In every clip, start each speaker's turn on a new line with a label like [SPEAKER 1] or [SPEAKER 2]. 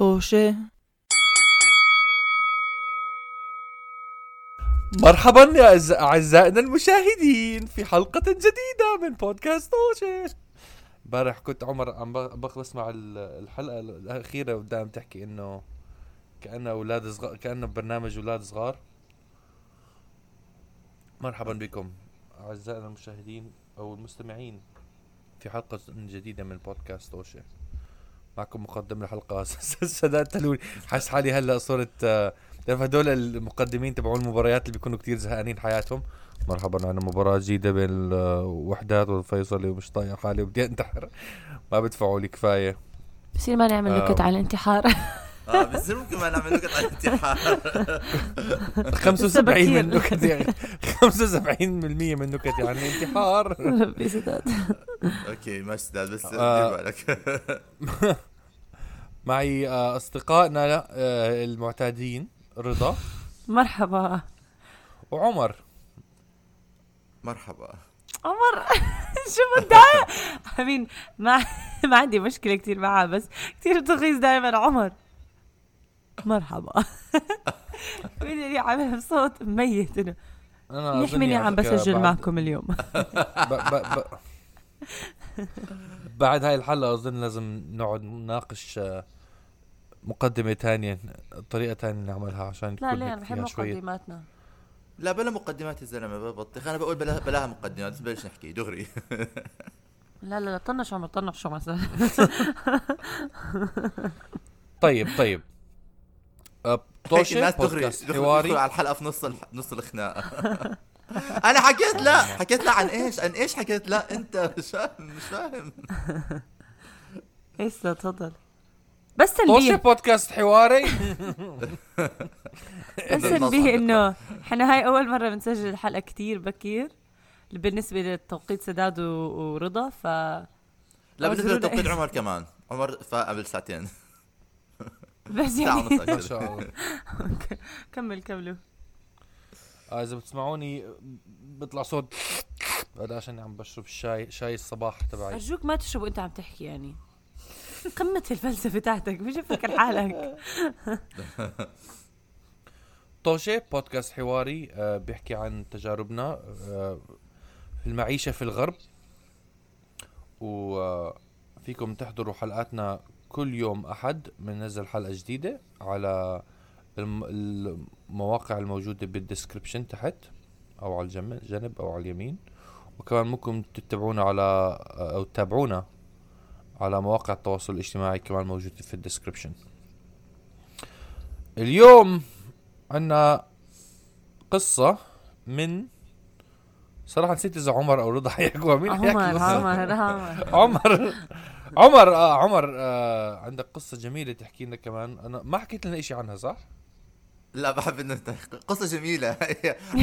[SPEAKER 1] طوشة
[SPEAKER 2] مرحبا يا أعزائنا المشاهدين في حلقة جديدة من بودكاست توشي امبارح كنت عمر عم ب- بخ بسمع ال- الحلقة الأخيرة ودائما تحكي إنه كأنه أولاد صغار كأنه برنامج أولاد صغار. مرحبا بكم أعزائنا المشاهدين أو المستمعين في حلقة جديدة من بودكاست توشي معكم مقدم الحلقة سداد تلولي حاسس حالي هلأ صرت آه، تعرف هدول المقدمين تبعون المباريات اللي بيكونوا كتير زهقانين حياتهم. مرحبا عنا مباراة جديدة بين الوحدات والفيصلي ومش طايق حالي وبدي أنتحر. ما بدفعوا لي كفاية.
[SPEAKER 1] بصير ما نعمل
[SPEAKER 2] آه.
[SPEAKER 1] نكت على الانتحار.
[SPEAKER 3] آه بصير ممكن ما نعمل نكت على الانتحار.
[SPEAKER 2] 75
[SPEAKER 1] بكير.
[SPEAKER 2] من نكت يعني. 75% من نكتي عن الانتحار.
[SPEAKER 1] ربي سداد.
[SPEAKER 3] okay ماشي سداد بس
[SPEAKER 2] آه.
[SPEAKER 3] دير بالك.
[SPEAKER 2] معي آه، أصدقائنا آه، المعتادين رضا.
[SPEAKER 1] مرحبا.
[SPEAKER 2] وعمر.
[SPEAKER 3] مرحبا.
[SPEAKER 1] عمر شو متضايق امين ما ما عندي مشكلة كثير معها بس كثير تغيظ دائما عمر. مرحبا. بدي عامل بصوت ميت إنه
[SPEAKER 2] أنا أظن
[SPEAKER 1] يحميني عم بسجل معكم اليوم.
[SPEAKER 2] ب... ب... ب... بعد هاي الحلقة أظن لازم نقعد نناقش آه، مقدمة تانية طريقة تانية نعملها عشان
[SPEAKER 1] لا ليه؟
[SPEAKER 2] أنا
[SPEAKER 1] بحب مقدماتنا.
[SPEAKER 3] لا بلا مقدمات يا زلمة ببطخ أنا بقول بلا بلاها مقدمات بس بلش نحكي دغري.
[SPEAKER 1] لا لا لا طنش عمر طنش عمر.
[SPEAKER 2] طيب طيب.
[SPEAKER 3] الناس دغري
[SPEAKER 2] بودكاست حواري.
[SPEAKER 3] على الحلقة في نص. نص الخناقة. أنا حكيت لا حكيت لا عن إيش؟ عن إيش حكيت؟ لا أنت مش فاهم مش فاهم.
[SPEAKER 1] هسه تفضل. بس تنبيه.
[SPEAKER 2] بودكاست حواري؟
[SPEAKER 1] بس تنبيه إنه إحنا هاي أول مرة بنسجل الحلقة كتير بكير بالنسبة لتوقيت سداد ورضا ف
[SPEAKER 3] لا بالنسبة لتوقيت. عمر كمان. عمر فاق قبل ساعتين.
[SPEAKER 1] بس يعني.
[SPEAKER 3] ونص
[SPEAKER 2] ما شاء الله.
[SPEAKER 1] كمل كملوا.
[SPEAKER 2] آه، إذا بتسمعوني بيطلع صوت هذا عشان عم بشرب الشاي شاي الصباح تبعي.
[SPEAKER 1] أرجوك ما تشرب وأنت عم تحكي يعني. قمة الفلسفة تاعتك مش فكر حالك.
[SPEAKER 2] طوشة بودكاست حواري آه، بيحكي عن تجاربنا آه، في المعيشة في الغرب. وفيكم تحضروا حلقاتنا كل يوم أحد بننزل حلقة جديدة على المواقع الموجودة بال description تحت أو على الجنب جنب أو على اليمين. وكمان ممكن تتبعونا على أو تتابعونا على مواقع التواصل الاجتماعي كمان موجودة في ال description اليوم عنا قصة من صراحة نسيت إذا عمر أو رضا حيحكوها مين
[SPEAKER 1] عمر؟ عمر عمر.
[SPEAKER 2] عمر. عمر آه عمر آه عندك قصة جميلة تحكي لنا كمان أنا ما حكيت لنا إشي عنها صح؟
[SPEAKER 3] لا بحب إنه انت قصة جميلة.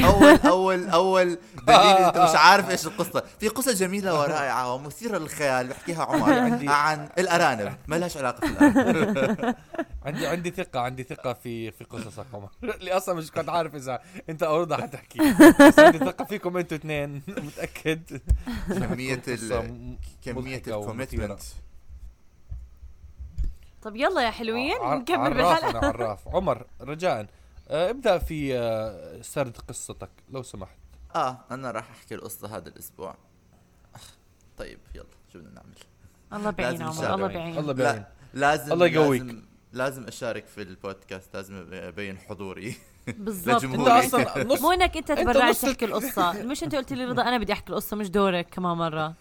[SPEAKER 3] أول أول أول دليل إنت مش عارف إيش القصة. في قصة جميلة ورائعة ومثيرة للخيال بحكيها عمر.
[SPEAKER 2] عندي-
[SPEAKER 3] عن الأرانب. ما لهاش علاقة في الارانب
[SPEAKER 2] عندي عندي ثقة عندي ثقة في في قصصك عمر. اللي أصلا مش كنت عارف إذا أنت أو رضا حتحكي بس عندي ثقة فيكم أنتوا اثنين. متأكد.
[SPEAKER 3] كمية
[SPEAKER 2] قصة
[SPEAKER 3] ال
[SPEAKER 2] ومثيرة.
[SPEAKER 3] الكوميتمنت
[SPEAKER 1] طب يلا يا حلوين نكمل
[SPEAKER 2] عراف أنا عراف. عمر رجاء. آه ابدأ في آه سرد قصتك لو سمحت.
[SPEAKER 3] آه أنا راح أحكي القصة هذا الأسبوع. طيب يلا شو بدنا نعمل؟
[SPEAKER 1] الله بعين
[SPEAKER 3] لازم
[SPEAKER 1] عمر. الله بعين
[SPEAKER 2] الله بيعين
[SPEAKER 3] لا لازم
[SPEAKER 2] الله يقويك.
[SPEAKER 3] لازم, لازم أشارك في البودكاست لازم أبين حضوري.
[SPEAKER 1] بالضبط.
[SPEAKER 3] لجمهوري.
[SPEAKER 2] أصلا نص
[SPEAKER 1] مو إنك
[SPEAKER 2] أنت
[SPEAKER 1] تبرعت تحكي القصة. مش أنت قلت لي رضا أنا بدي أحكي القصة مش دورك كمان مرة.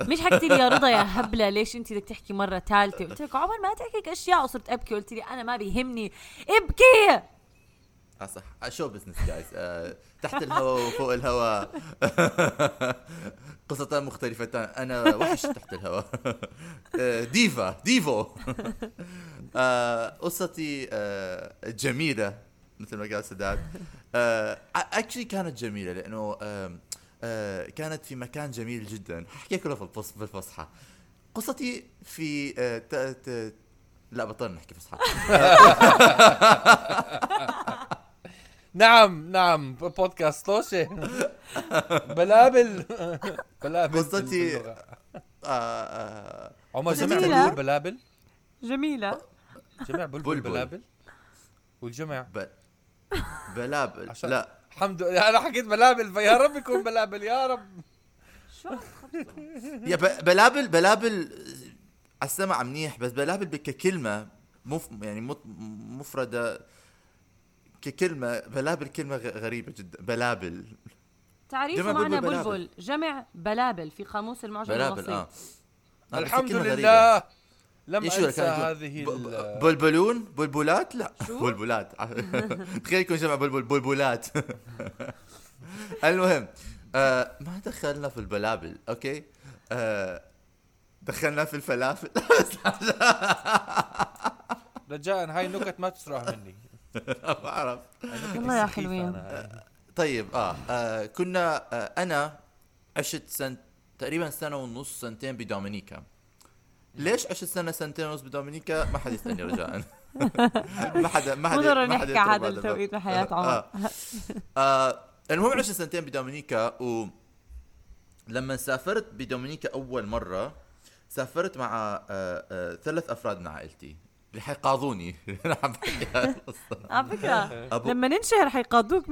[SPEAKER 1] مش حكيتي لي يا رضا يا هبلة ليش أنت بدك تحكي مرة ثالثة؟ قلت لك عمر ما تحكيك أشياء وصرت أبكي قلت لي أنا ما بيهمني. ابكي!
[SPEAKER 3] آه صح شو business جايز تحت الهواء وفوق الهواء. قصتان مختلفتان أنا وحش تحت الهواء. آه ديفا. ديفو. آه قصتي آه جميلة. مثل ما قال سداد. actually كانت جميلة لأنه آه كانت في مكان جميل جدا. احكي كله في الفص- في الفصحى. قصتي في. لا بطلنا نحكي فصحى.
[SPEAKER 2] نعم نعم بودكاست طوشة بلابل بلابل
[SPEAKER 3] قصتي-. آه آه
[SPEAKER 2] عمر. سمعت بقول بلابل
[SPEAKER 1] جميلة
[SPEAKER 2] جمع بلبل
[SPEAKER 3] بلبل.
[SPEAKER 2] بلابل والجمع.
[SPEAKER 3] بلابل لا
[SPEAKER 2] الحمد لله أنا حكيت بلابل فيا رب يكون بلابل يا رب
[SPEAKER 1] شو؟
[SPEAKER 3] يا. بلابل بلابل على السمع منيح بس بلابل ككلمه مف... يعني مط... مفردة ككلمة بلابل كلمة غ- غريبة جدا. بلابل.
[SPEAKER 1] تعريف معنى
[SPEAKER 3] بلبل
[SPEAKER 1] بلبل. جمع بلابل في قاموس المعجم
[SPEAKER 3] بلابل
[SPEAKER 1] البسيط
[SPEAKER 3] آه. آه،
[SPEAKER 2] الحمد. لله. لم
[SPEAKER 3] أنسى
[SPEAKER 2] هذه
[SPEAKER 3] بلبلون؟ بلبلات؟ لا.
[SPEAKER 1] شو؟
[SPEAKER 3] بلبلات. تخيل يكون جمع بلبل بلبلات. المهم آه ما دخلنا في البلابل okay؟ آه دخلنا في الفلافل.
[SPEAKER 2] رجاء هاي النكت ما تسرح مني.
[SPEAKER 3] ما اعرف
[SPEAKER 1] والله يا حلوين.
[SPEAKER 3] طيب آه, آه كنا آه أنا عشت سنة تقريبا سنة ونص سنتين بدومينيكا. ليش عشت سنة سنتين ونص بدومينيكا؟ ما حد يسألني رجاء. ما حدا ما حدا
[SPEAKER 1] مو ضروري
[SPEAKER 3] ما حدا
[SPEAKER 1] نحكي
[SPEAKER 3] يضرب
[SPEAKER 1] هذا. التوقيت بحياة عمر.
[SPEAKER 3] آه. آه المهم عشت سنتين بدومينيكا و لما سافرت بدومينيكا أول مرة سافرت مع آه آه ثلاث أفراد من عائلتي. اللي حيقاضوني. أنا عم بحكي هاي القصة
[SPEAKER 1] على فكرة
[SPEAKER 3] أبو-
[SPEAKER 1] لما ننشهر حيقاضوك 100%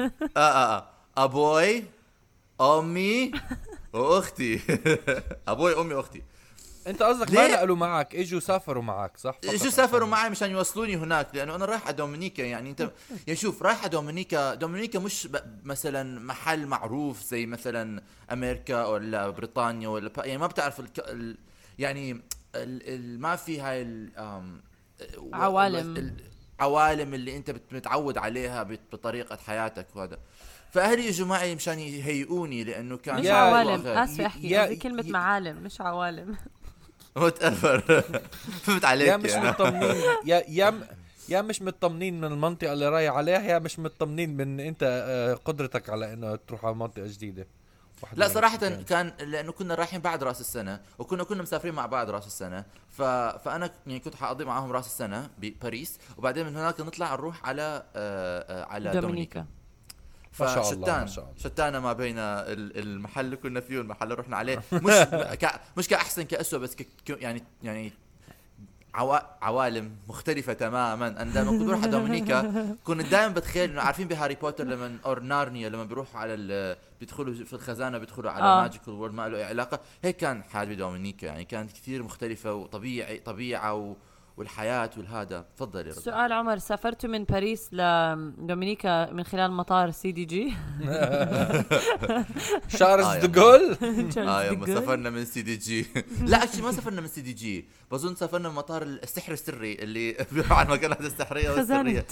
[SPEAKER 3] آه آه آه. أبوي أمي وأختي. أبوي أمي واختي
[SPEAKER 2] أنت قصدك ما؟ نقلوا معك إجوا سافروا معك صح؟
[SPEAKER 3] شو سافروا معي مشان يوصلوني هناك لأنه أنا رايح على دومينيكا يعني انت يعني شوف رايح على دومينيكا دومينيكا مش ب- مثلا محل معروف زي مثلا أمريكا ولا بريطانيا ولا يعني ما بتعرف الك... ال... يعني. ما في هاي
[SPEAKER 1] عوالم.
[SPEAKER 3] ال- العوالم اللي انت متعود عليها بت- بطريقة حياتك وهذا. فأهلي اجوا معي مشان يهيئوني لأنه كان
[SPEAKER 1] مش عوالم اسفة
[SPEAKER 2] أحكي
[SPEAKER 1] قصدي
[SPEAKER 2] يا-
[SPEAKER 1] معالم مش عوالم.
[SPEAKER 3] whatever فهمت عليك
[SPEAKER 2] يا مش
[SPEAKER 3] يعني.
[SPEAKER 2] مطمنين. يا يا مش مطمنين من المنطقة اللي رايح عليها يا مش مطمنين من أنت آه، قدرتك على إنه تروح على منطقة جديدة. واحد
[SPEAKER 3] لا صراحة
[SPEAKER 2] الاثنين.
[SPEAKER 3] كان لأنه كنا رايحين بعد رأس السنة وكنا كنا مسافرين مع بعض رأس السنة ف... فأنا يعني كنت حأقضي معاهم رأس السنة بباريس وبعدين من هناك نطلع نروح على آه على دومينيكا
[SPEAKER 1] دومينيكا
[SPEAKER 2] ما شاء الله،
[SPEAKER 3] فشتان
[SPEAKER 2] ما شاء الله.
[SPEAKER 3] شتان ما بين ال- المحل اللي كنا فيه والمحل اللي رحنا عليه مش ك... مش كأحسن كأسوأ بس ك... يعني يعني. عوالم مختلفة تماما أنا دائما كنت بروح على دومينيكا كنت دائما بتخيل إنه عارفين بهاري بوتر لما or نارنيا لما بيروحوا على. بيدخلوا في الخزانة بيدخلوا على
[SPEAKER 1] آه.
[SPEAKER 3] magical world ما له أي علاقة هيك كان حال بدومينيكا يعني كانت كثير مختلفة وطبيعي طبيعة و... والحياة والهذا. تفضل يا رجل
[SPEAKER 1] سؤال عمر سافرتوا من باريس لدومينيكا من خلال مطار سي دي جي؟
[SPEAKER 2] شارلز
[SPEAKER 3] آه،
[SPEAKER 2] دوغول
[SPEAKER 3] آه يوم سافرنا من CDG. لا actually ما سافرنا من CDG. بظن سافرنا من مطار السحر السري اللي على المكانات
[SPEAKER 1] السحرية
[SPEAKER 3] والسرية.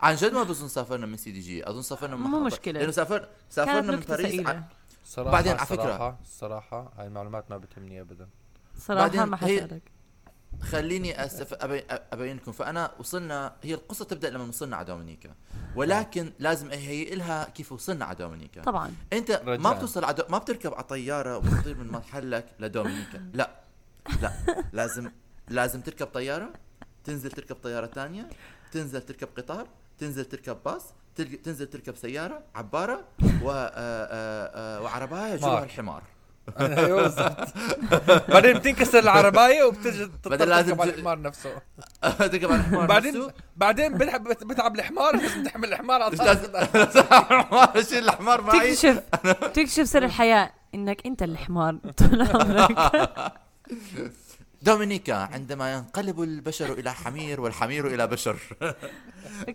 [SPEAKER 3] عن جد ما بظن سافرنا من CDG. أظن سافرنا من
[SPEAKER 1] مو مشكلة.
[SPEAKER 3] لأنه سافر سافرنا من باريس. ع-
[SPEAKER 2] صراحة
[SPEAKER 3] بعدين على فكرة-
[SPEAKER 2] صراحة الصراحة هاي المعلومات ما بتهمني ابدا.
[SPEAKER 1] صراحة
[SPEAKER 3] بعدين
[SPEAKER 1] ما حسألك
[SPEAKER 3] خليني أسف أبين, ابين لكم فأنا وصلنا هي القصة تبدأ لما وصلنا على دومينيكا. ولكن لازم أهيئ لها كيف وصلنا على دومينيكا.
[SPEAKER 1] طبعا.
[SPEAKER 3] أنت ما
[SPEAKER 2] رجاء.
[SPEAKER 3] بتوصل على دو... ما بتركب على طيارة وبتطير من محلك لدومينيكا. لا. لا. لازم لازم تركب طيارة. تنزل تركب طيارة ثانية تنزل تركب قطار. تنزل تركب باص. تنزل تركب سيارة عبارة و آه، آه، آه، وعربايه جوا. الحمار.
[SPEAKER 2] أيوه بالضبط. بعدين بتنكسر العرباية وبتجي
[SPEAKER 3] بعدين لازم
[SPEAKER 2] تركب على الحمار نفسه.
[SPEAKER 3] تركب على الحمار
[SPEAKER 2] بعدين. بعدين بتعب الحمار لازم تحمل الحمار على
[SPEAKER 3] الحمار أشيل الحمار معي.
[SPEAKER 1] تكتشف تكتشف سر الحياة إنك أنت الحمار. طول عمرك.
[SPEAKER 3] دومينيكا عندما ينقلب البشر إلى حمير والحمير إلى بشر.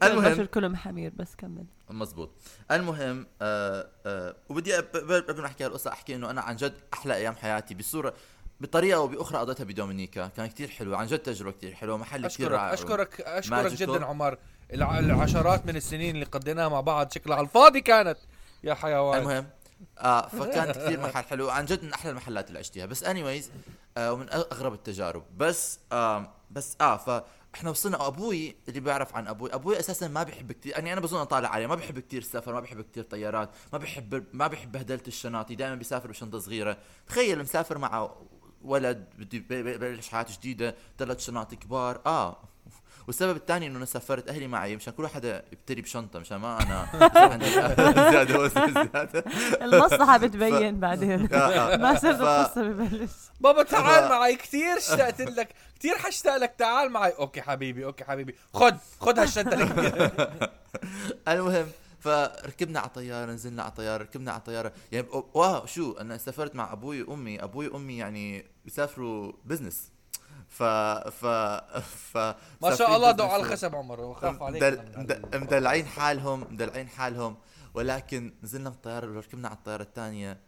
[SPEAKER 3] المهم.
[SPEAKER 1] البشر كلهم حمير بس كمل.
[SPEAKER 3] مزبوط المهم آه آه وبدي قبل ما أحكي هالقصة أحكي إنه أنا عن جد أحلى أيام حياتي بصورة بطريقة أو بأخرى قضيتها بدومينيكا. كان كتير حلو عن جد تجربة كتير حلوة محل كتير
[SPEAKER 2] أشكرك
[SPEAKER 3] رائع
[SPEAKER 2] أشكرك
[SPEAKER 3] أشكرك.
[SPEAKER 2] جدا عمر. الع- العشرات من السنين اللي قضيناها مع بعض شكلها على الفاضي كانت. يا حيوان.
[SPEAKER 3] المهم آه فكانت كثير محل حلو. عن جد من أحلى المحلات اللي عشتها بس انيويز آه ومن أغرب التجارب. بس آه بس آه فاحنا وصلنا. أبوي اللي بيعرف عن أبوي أبوي أساسا ما بيحب كثير يعني أنا بظن طالع عليه. ما بيحب كثير السفر ما بيحب كثير طيارات ما بيحب ما بيحب بهدلة الشناطي. دائما بيسافر بشنطة صغيرة. تخيل مسافر مع ولد بده يبلش حياه جديدة ثلاث شنط كبار. آه والسبب الثاني إنه أنا سافرت أهلي معي مشان كل واحد يتبرع بشنطة مشان ما أنا عندي زيادة وزن زياده
[SPEAKER 1] المصلحة بتبين بعدين. ما صرت القصة ببلش.
[SPEAKER 2] بابا تعال معي كثير اشتقت لك كثير حشتاق لك تعال معي. okay حبيبي okay حبيبي. خد خد هالشنطة.
[SPEAKER 3] المهم فركبنا على طيارة نزلنا على طيارة ركبنا على طيارة يعني wow شو أنا سافرت مع أبوي وأمي. أبوي وأمي يعني بيسافروا business ف ف ف
[SPEAKER 2] ما شاء الله دقوا على
[SPEAKER 3] الخشب
[SPEAKER 2] عمر وخاف عليك
[SPEAKER 3] مدل... مدلعين حالهم مدلعين حالهم ولكن نزلنا من الطيارة وركبنا على الطيارة الثانية.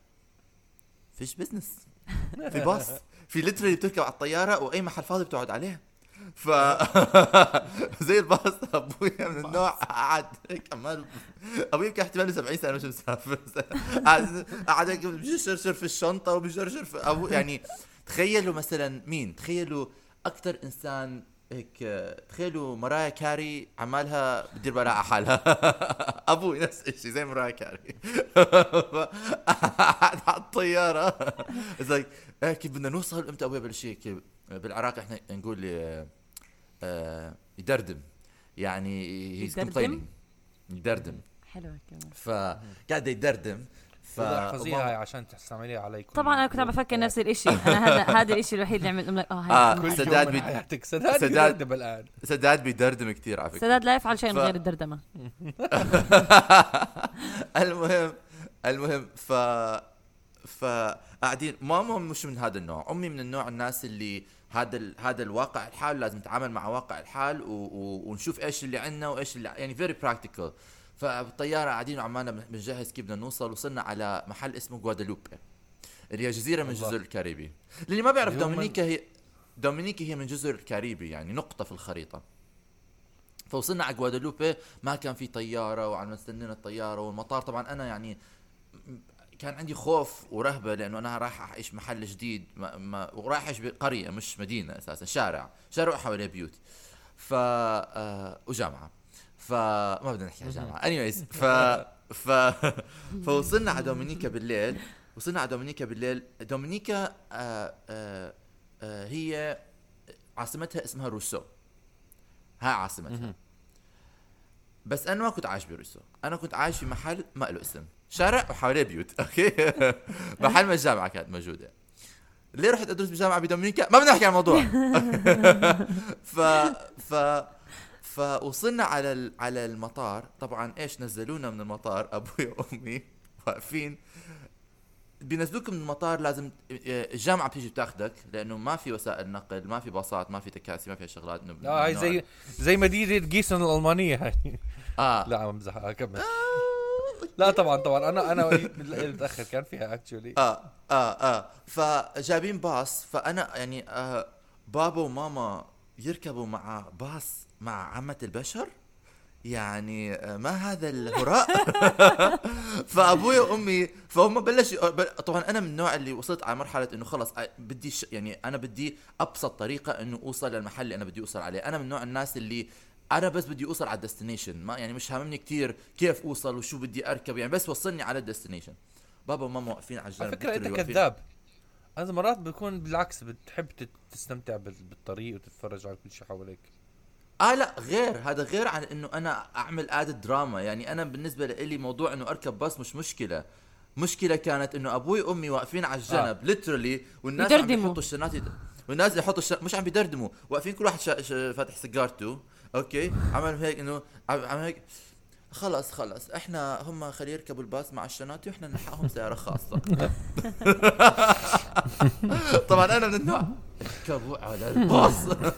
[SPEAKER 3] فيش business في باص. في literally بتركب على الطيارة وأي محل فاضي بتقعد عليه. ف زي الباص. أبويا من النوع قعد هيك عمال أبوي يمكن احتمال 70 سنة مش مسافر. قعد قعد هيك بيشرشر في الشنطة وبيشرشر في ابو يعني تخيلوا مثلا مين؟ تخيلوا أكثر إنسان هيك تخيلوا ماريا كاري عمالها بتدير بالها على حالها. أبوي نفس الشيء زي ماريا كاري. قاعد على الطيارة. زي إيه كيف بدنا نوصل؟ إمتى أبوي بلش هيك؟ بالعراق إحنا نقول آه، آه، يدردم. يعني هيز
[SPEAKER 1] يدردم؟
[SPEAKER 3] يدردم.
[SPEAKER 1] حلوة كمان
[SPEAKER 3] فقاعد يدردم. ف
[SPEAKER 2] احفظيها هاي عشان تستعمليها علي كل
[SPEAKER 1] طبعا
[SPEAKER 2] أنا.
[SPEAKER 1] كنت عم بفكر نفس الإشي أنا هذا هذا الإشي الوحيد اللي عملت لك آه
[SPEAKER 3] آه.
[SPEAKER 1] هاي
[SPEAKER 2] كل
[SPEAKER 1] كمان.
[SPEAKER 3] سداد
[SPEAKER 2] من
[SPEAKER 3] بي-
[SPEAKER 2] حياتك سداد
[SPEAKER 3] سداد-
[SPEAKER 2] الآن
[SPEAKER 3] سداد بيدردم كثير على فكرة
[SPEAKER 1] سداد لا يفعل شيء
[SPEAKER 3] ف-
[SPEAKER 1] غير الدردمة
[SPEAKER 3] المهم المهم ف فقاعدين ماما مش من هذا النوع أمي من النوع الناس اللي هذا ال... هذا الواقع الحال لازم نتعامل مع واقع الحال و... و... ونشوف إيش اللي عندنا وإيش اللي يعني very practical فبالطيارة قاعدين وعمالنا بنجهز كيف بدنا نوصل. وصلنا على محل اسمه غوادالوبي اللي هي جزيرة من. جزر الكاريبي. اللي ما بيعرف دومينيكا هي دومينيكا هي من جزر الكاريبي يعني نقطة في الخريطة. فوصلنا على غوادالوبي ما كان في طيارة وعم نستنينا الطيارة والمطار طبعا أنا يعني كان عندي خوف ورهبة لأنه أنا راح أعيش محل جديد ما ما ورايح أعيش بقرية مش مدينة أساسا شارع شارع حواليه بيوت ف آه وجامعة. فما بدنا نحكي عن جامعة. anyways ف ف فوصلنا على دومينيكا بالليل. وصلنا على دومينيكا بالليل. دومينيكا آه آه آه هي عاصمتها اسمها روسو. هاي عاصمتها. بس أنا ما كنت عايش بروسو. أنا كنت عايش في محل ما له اسم. شارع وحواليه بيوت. okay؟ محل ما الجامعة كانت موجودة. ليه رحت أدرس بجامعة بدومينيكا؟ ما بدنا نحكي عن الموضوع. ف ف فوصلنا على على المطار. طبعا إيش نزلونا من المطار؟ أبوي وأمي واقفين. بينزلوك من المطار لازم الجامعة بتيجي بتاخدك لأنه ما في وسائل نقل ما في باصات ما في تكاسي ما في شغلات انه
[SPEAKER 2] لا هاي زي زي مدينه جيسون الألمانية هاي.
[SPEAKER 3] آه.
[SPEAKER 2] لا عم بمزح آه، كمل لا طبعا طبعا. أنا أنا متاخر كان فيها actually
[SPEAKER 3] آه آه آه. فجايبين باص فأنا يعني آه بابا وماما يركبوا مع باص مع عامة البشر؟ يعني آه، ما هذا الهراء؟ فابوي وأمي فهم بلش طبعا أنا من النوع اللي وصلت على مرحلة إنه خلص آه، بدي ش... يعني أنا بدي أبسط طريقة إنه أوصل للمحل اللي أنا بدي أوصل عليه. أنا من نوع الناس اللي أنا بس بدي أوصل على ال destination ما يعني مش هاممني كتير كيف أوصل وشو بدي أركب يعني بس وصلني على ال destination. بابا وماما واقفين على الجنب
[SPEAKER 2] على
[SPEAKER 3] فكرة أنت.
[SPEAKER 2] كذاب. أنا مرات بكون بالعكس بتحب تستمتع بال- بالطريق وتتفرج على كل شيء حواليك.
[SPEAKER 3] آه لا غير. هذا غير عن إنه أنا أعمل ادة دراما يعني أنا بالنسبة لي موضوع إنه أركب باص مش مشكلة. مشكلة كانت إنه أبوي وأمي واقفين على الجنب آه. ليترلي والناس عم
[SPEAKER 1] يدردموا.
[SPEAKER 3] يحطوا الشنات يد... والناس اللي يحطوا الشنات مش عم بيدردموا. واقفين كل واحد شا... شا... فاتح سيجارته. أوكي؟ عمل هيك انه عم عم هيك. خلص خلص. إحنا هم خلي يركبوا الباص مع الشنات وإحنا نلحقهم سيارة خاصة. طبعا أنا من النوع اركبوا على الباص.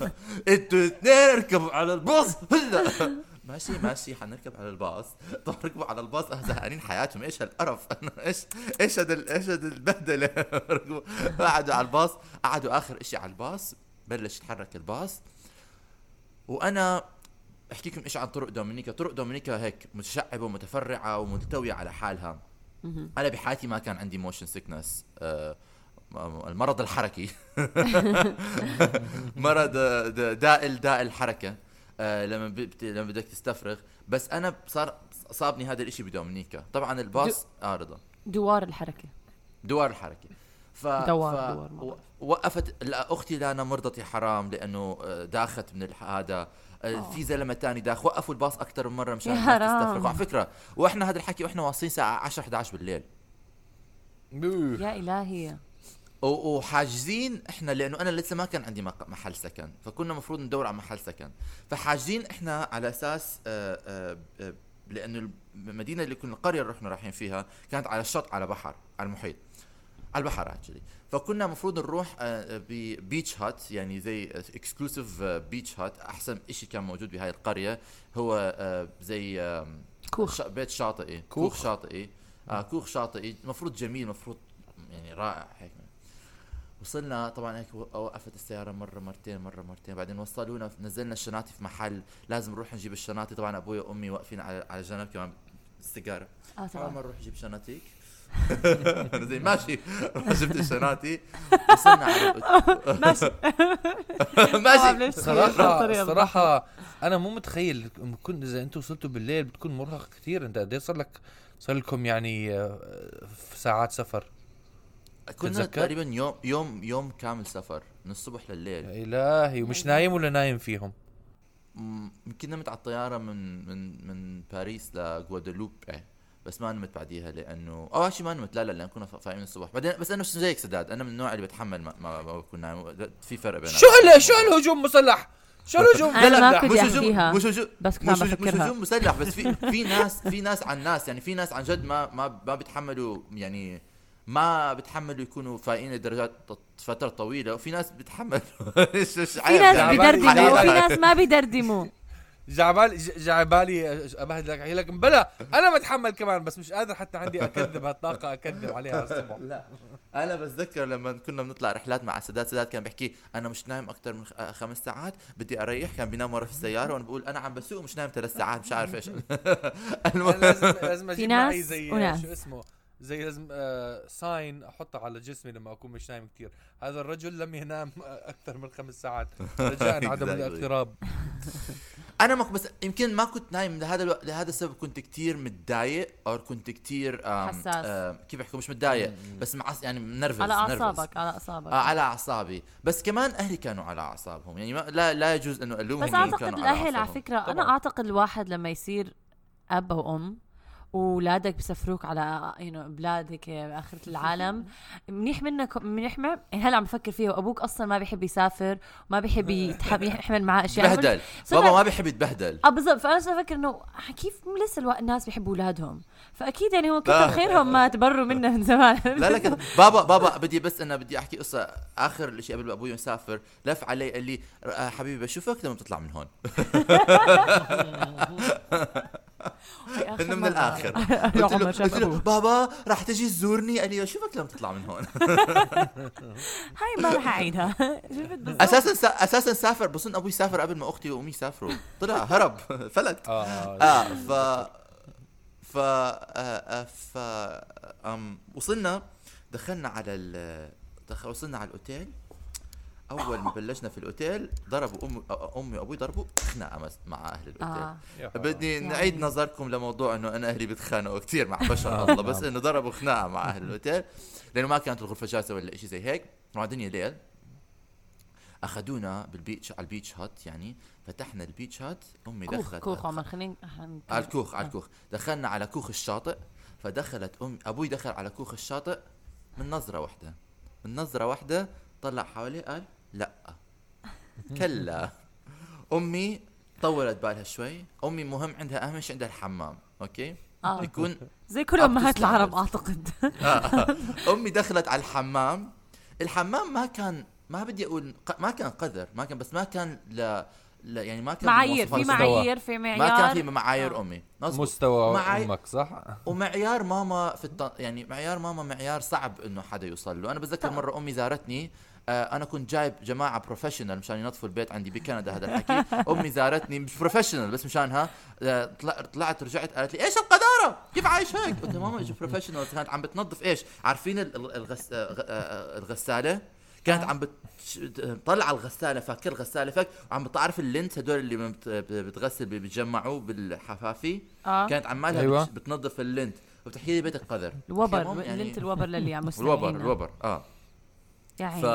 [SPEAKER 3] أنتوا اثنين اركبوا على الباص. هلا. ماشي ماشي حنركب على الباص. طبعا ركبوا على الباص زهقانين حياتهم. إيش هالقرف؟ إيش إيش هذا إيش هذا البهدلة؟ قعدوا على الباص. قعدوا آخر إشي على الباص. بلش يتحرك الباص. وأنا أحكي لكم إيش عن طرق دومينيكا. طرق دومينيكا هيك متشعبة ومتفرعة وملتويه على حالها. أنا بحياتي ما كان عندي motion sickness المرض الحركي. مرض داء داء الحركه آه، لما بت- لما بدك تستفرغ. بس أنا صار صابني هذا الإشي بدومينيكا طبعا الباص آه رضا
[SPEAKER 1] دوار الحركة.
[SPEAKER 3] دوار الحركة. ف...
[SPEAKER 1] دوار-
[SPEAKER 3] ف...
[SPEAKER 1] دوار،.
[SPEAKER 3] وقفت لا أختي لانا مرضت يا حرام لأنه آه، داخت من الح- هذا. آه، في زلمة تاني داخ. وقفوا الباص أكثر من مرة مشان. تستفرغ. وعلى فكرة وإحنا هذا الحكي وإحنا واصلين الساعة 10 11 بالليل.
[SPEAKER 1] يا
[SPEAKER 3] إلهي. وحاجزين إحنا لأنه أنا لسه ما كان عندي محل سكن فكنا المفروض ندور على محل سكن. فحاجزين إحنا على أساس آه، آه، آه، لأنه المدينة اللي كنا القرية اللي رحنا رايحين فيها كانت على الشط على بحر على المحيط. على البحر actually فكنا المفروض نروح ب beach hut يعني زي exclusive beach hut أحسن شيء كان موجود بهاي القرية هو زي
[SPEAKER 1] كوخ.
[SPEAKER 3] بيت شاطئي.
[SPEAKER 2] كوخ.
[SPEAKER 3] كوخ شاطئي. آه كوخ شاطئي. المفروض جميل المفروض يعني رائع هيك. وصلنا طبعا هيك وقفت السيارة مرة مرتين مرة مرتين. بعدين وصلونا نزلنا الشناطي في محل. لازم نروح نجيب الشناطي. طبعا أبوي وأمي واقفين على على جنب كمان السيجاره آه
[SPEAKER 1] طبعا.
[SPEAKER 3] ما نروح نجيب شنطيك أنا زي ماشي. رحت جبت الشناطي. وصلنا على
[SPEAKER 1] ماشي.
[SPEAKER 3] ماشي.
[SPEAKER 2] صراحة صراحة أنا مو متخيل. كنت إذا أنتم وصلتوا بالليل بتكون مرهق كثير. أنت قد إيه صار لك صار لكم يعني آه، في ساعات سفر؟
[SPEAKER 3] كنا
[SPEAKER 2] تتذكر؟
[SPEAKER 3] تقريبا يوم يوم يوم كامل سفر من الصبح لليل.
[SPEAKER 2] يا إلهي ومش نايم ولا نايم فيهم؟
[SPEAKER 3] مم، كنا نمت على الطيارة من من من باريس لغوادلوب بس ما نمت بعديها لأنه اول شيء ما نمت لا لا لأن كنا فايقين الصبح. بعدين بس أنا مش زيك سداد أنا من النوع اللي بتحمل ما, ما, ما بكون نايم في فرق بيننا.
[SPEAKER 2] شو هلا؟ شو هالهجوم مسلح؟ شو الهجوم
[SPEAKER 1] أنا ما
[SPEAKER 2] مسلح؟
[SPEAKER 1] كنت
[SPEAKER 3] مش هجوم مش هجوم
[SPEAKER 1] بس كنت
[SPEAKER 3] مش
[SPEAKER 1] عم
[SPEAKER 3] هجوم مش هجوم مسلح بس في في ناس في ناس عن ناس يعني في ناس عن جد ما ما ما بيتحملوا يعني ما بتحملوا يكونوا فايقين لدرجات ط- فترة طويلة وفي ناس بتحملوا
[SPEAKER 1] في ناس. بيدردموا وفي. ناس ما بيدردموا
[SPEAKER 2] جعبالي ج- جعبالي ابهد لك أحكي لك بلا أنا بتحمل كمان بس مش قادر حتى عندي أكذب هالطاقة أكذب عليها الصبح
[SPEAKER 3] لا أنا بتذكر لما كنا بنطلع رحلات مع سداد سداد كان بيحكي أنا مش نايم أكثر من خ- آه، خمس ساعات بدي أريح كان بينام ورا في السيارة وأنا بقول أنا عم بسوق مش نايم ثلاث ساعات مش عارف إيش
[SPEAKER 2] لازم لازم أجيب
[SPEAKER 1] ناس
[SPEAKER 2] معي زي
[SPEAKER 1] وناس.
[SPEAKER 2] شو اسمه زي لازم آه ساين أحطه على جسمي لما أكون مش نايم كثير هذا الرجل لم ينام أكثر من خمس ساعات رجاء عدم. الاقتراب
[SPEAKER 3] أنا ما بس يمكن ما كنت نايم لهذا ألو... لهذا السبب كنت كتير متضايق أو كنت كتير آم،
[SPEAKER 1] حساس.
[SPEAKER 3] آم، كيف بحكي مش متضايق بس مع يعني نرفز
[SPEAKER 1] على
[SPEAKER 3] نرفز.
[SPEAKER 1] أعصابك على أعصابك
[SPEAKER 3] آه على أعصابي بس كمان أهلي كانوا على أعصابهم يعني ما لا لا يجوز أنه ألومهم
[SPEAKER 1] بس أعتقد
[SPEAKER 3] كانوا
[SPEAKER 1] الأهل على
[SPEAKER 3] أعصابهم.
[SPEAKER 1] فكرة أنا
[SPEAKER 2] طبعاً.
[SPEAKER 1] أعتقد الواحد لما يصير أب أو أم واولادك بيسافروك على يو بلادك آخرة العالم. منيح منك منيح ما يعني هلا عم بفكر فيها. وأبوك أصلا ما بيحب يسافر وما بيحب يتحب يحمل معاه أشياء.
[SPEAKER 3] بهدل بابا ما بيحب يتبهدل.
[SPEAKER 1] آه بالضبط. فأنا صرت أفكر إنه كيف لسه الناس بيحبوا أولادهم؟ فأكيد يعني هو
[SPEAKER 3] لا.
[SPEAKER 1] كتر خيرهم ما تبروا منه من زمان.
[SPEAKER 3] لا لا بابا بابا بدي بس أنا بدي أحكي قصة آخر شيء قبل ما أبوي يسافر. لف علي قال لي آه، حبيبي بشوفك لما تطلع من هون. إنه من الآخر. قلت له, قلت له. بابا راح تجي تزورني. قال لي بشوفك لما تطلع من هون.
[SPEAKER 1] هاي ما رح أعيدها. شفت بالضبط؟
[SPEAKER 3] أساسا سا أساسا سافر. بظن أبوي سافر قبل ما أختي وأمي يسافروا طلع هرب. فلت.
[SPEAKER 2] آه
[SPEAKER 3] آه ف ف آه آه ف أم وصلنا دخلنا على ال دخل وصلنا على الأوتيل. أول ما بلشنا في الأوتيل ضربوا امي أمي وأبوي ضربوا خناقة مع أهل
[SPEAKER 1] الأوتيل.
[SPEAKER 2] يا حرام.
[SPEAKER 3] بدي
[SPEAKER 1] يعني-
[SPEAKER 3] نعيد نظركم لموضوع إنه أنا أهلي بيتخانقوا كثير مع بشر الله بس إنه ضربوا خناقة مع أهل الأوتيل. لأنه ما كانت الغرفة جاهزه ولا شيء زي هيك. مع دنيا ليل أخذونا بال beach على ال beach hut يعني فتحنا ال beach hut أمي
[SPEAKER 1] كوخ
[SPEAKER 3] دخلت
[SPEAKER 1] كوخ عمر خلينا
[SPEAKER 3] على الكوخ على الكوخ. دخلنا على كوخ الشاطئ فدخلت ام أبوي دخل على كوخ الشاطئ من نظرة واحدة. من نظرة واحدة طلع حواليه قال لا كلا أمي طولت بالها شوي أمي مهم عندها أهم شيء عندها الحمام أوكي
[SPEAKER 1] آه
[SPEAKER 3] يكون
[SPEAKER 1] زي كل
[SPEAKER 3] أمهات.
[SPEAKER 1] العرب أعتقد
[SPEAKER 3] آه. أمي دخلت على الحمام الحمام ما كان ما بدي أقول ما كان قذر ما كان بس ما كان ل, ل يعني ما كان
[SPEAKER 1] معايير في معايير في معيار
[SPEAKER 3] ما كان في معايير
[SPEAKER 1] آه.
[SPEAKER 3] أمي مزبوط.
[SPEAKER 2] مستوى
[SPEAKER 3] معي-
[SPEAKER 2] أمك صح؟
[SPEAKER 3] ومعيار ماما في الط... يعني معيار ماما معيار صعب إنه حدا يوصل له أنا بتذكر
[SPEAKER 1] طبعا.
[SPEAKER 3] مرة أمي زارتني آه أنا كنت جايب جماعة professional مشان ينظفوا البيت عندي بكندا هذا الحكي. أمي زارتني مش professional بس مشانها آه طلع... طلعت رجعت قالت لي إيش القذاره كيف عايش هيك؟ قلت لها ماما اجوا professional كانت عم بتنظف إيش؟ عارفين ال- ال- الغس... آه، آه، الغسالة؟ كانت
[SPEAKER 1] آه.
[SPEAKER 3] عم بتطلع الغسالة فك الغسالة فك وعم بتعرف ال lint هدول اللي بت- بتغسل بتجمعوا بالحفافي؟ كانت عمالها
[SPEAKER 2] أيوة.
[SPEAKER 3] بتنظف ال lint. وبتحكي لي بيت القذر
[SPEAKER 1] الوبر
[SPEAKER 3] يعني-
[SPEAKER 1] ليله الوبر للي عم
[SPEAKER 3] الوبر الوبر آه.
[SPEAKER 1] يعني.
[SPEAKER 3] ف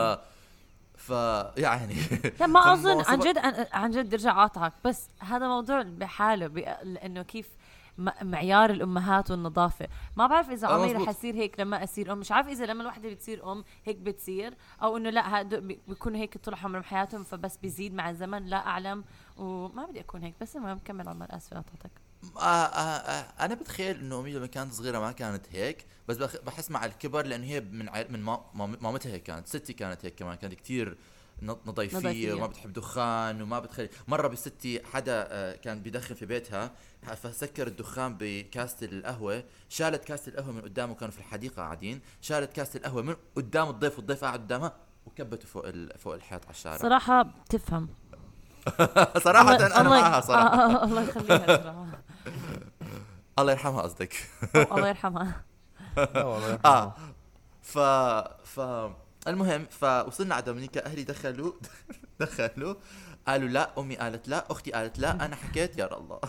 [SPEAKER 3] ف يعني.
[SPEAKER 1] لا ما أظن. عن جد عن جد ارجع اقاطعك بس هذا موضوع بحاله لأنه كيف معيار الأمهات والنظافة. ما بعرف إذا
[SPEAKER 3] آه،
[SPEAKER 1] عمري. رح اصير هيك لما اصير أم. مش عارف إذا لما الوحدة بتصير أم هيك بتصير. أو إنه لا بيكونوا هيك طول عمرهم حياتهم فبس بيزيد مع الزمن. لا أعلم وما بدي أكون هيك بس المهم كمل عمر. آسفة قطعتك
[SPEAKER 3] آه آه آه أنا بتخيل إنه أمي لما كانت صغيرة ما كانت هيك بس بخ- بحس مع الكبر لأنه هي من عائل من ما- مام- مامتها هيك كانت ستي كانت هيك كمان كانت كتير ن- نظيفية
[SPEAKER 1] نظيفية.
[SPEAKER 3] وما بتحب دخان وما بتخلي مرة بستي حدا آه، كان بيدخن في بيتها فسكر الدخان بكاسه القهوة شالت كاسه القهوة من قدامه كانوا في الحديقة قاعدين شالت كاسه القهوة من قدام الضيف والضيف قاعد قدامها وكبته فوق ال- فوق الحيط على الشارع
[SPEAKER 1] صراحة بتفهم
[SPEAKER 3] صراحة
[SPEAKER 1] أنا
[SPEAKER 3] معها
[SPEAKER 1] صراحة الله يخليها صراحة.
[SPEAKER 3] الله يرحمها قصدك.
[SPEAKER 1] الله يرحمها.
[SPEAKER 3] آه ف ف المهم فوصلنا على دومينيكا أهلي دخلوا دخلوا قالوا لا أمي قالت لا أختي قالت لا أنا حكيت يا الله.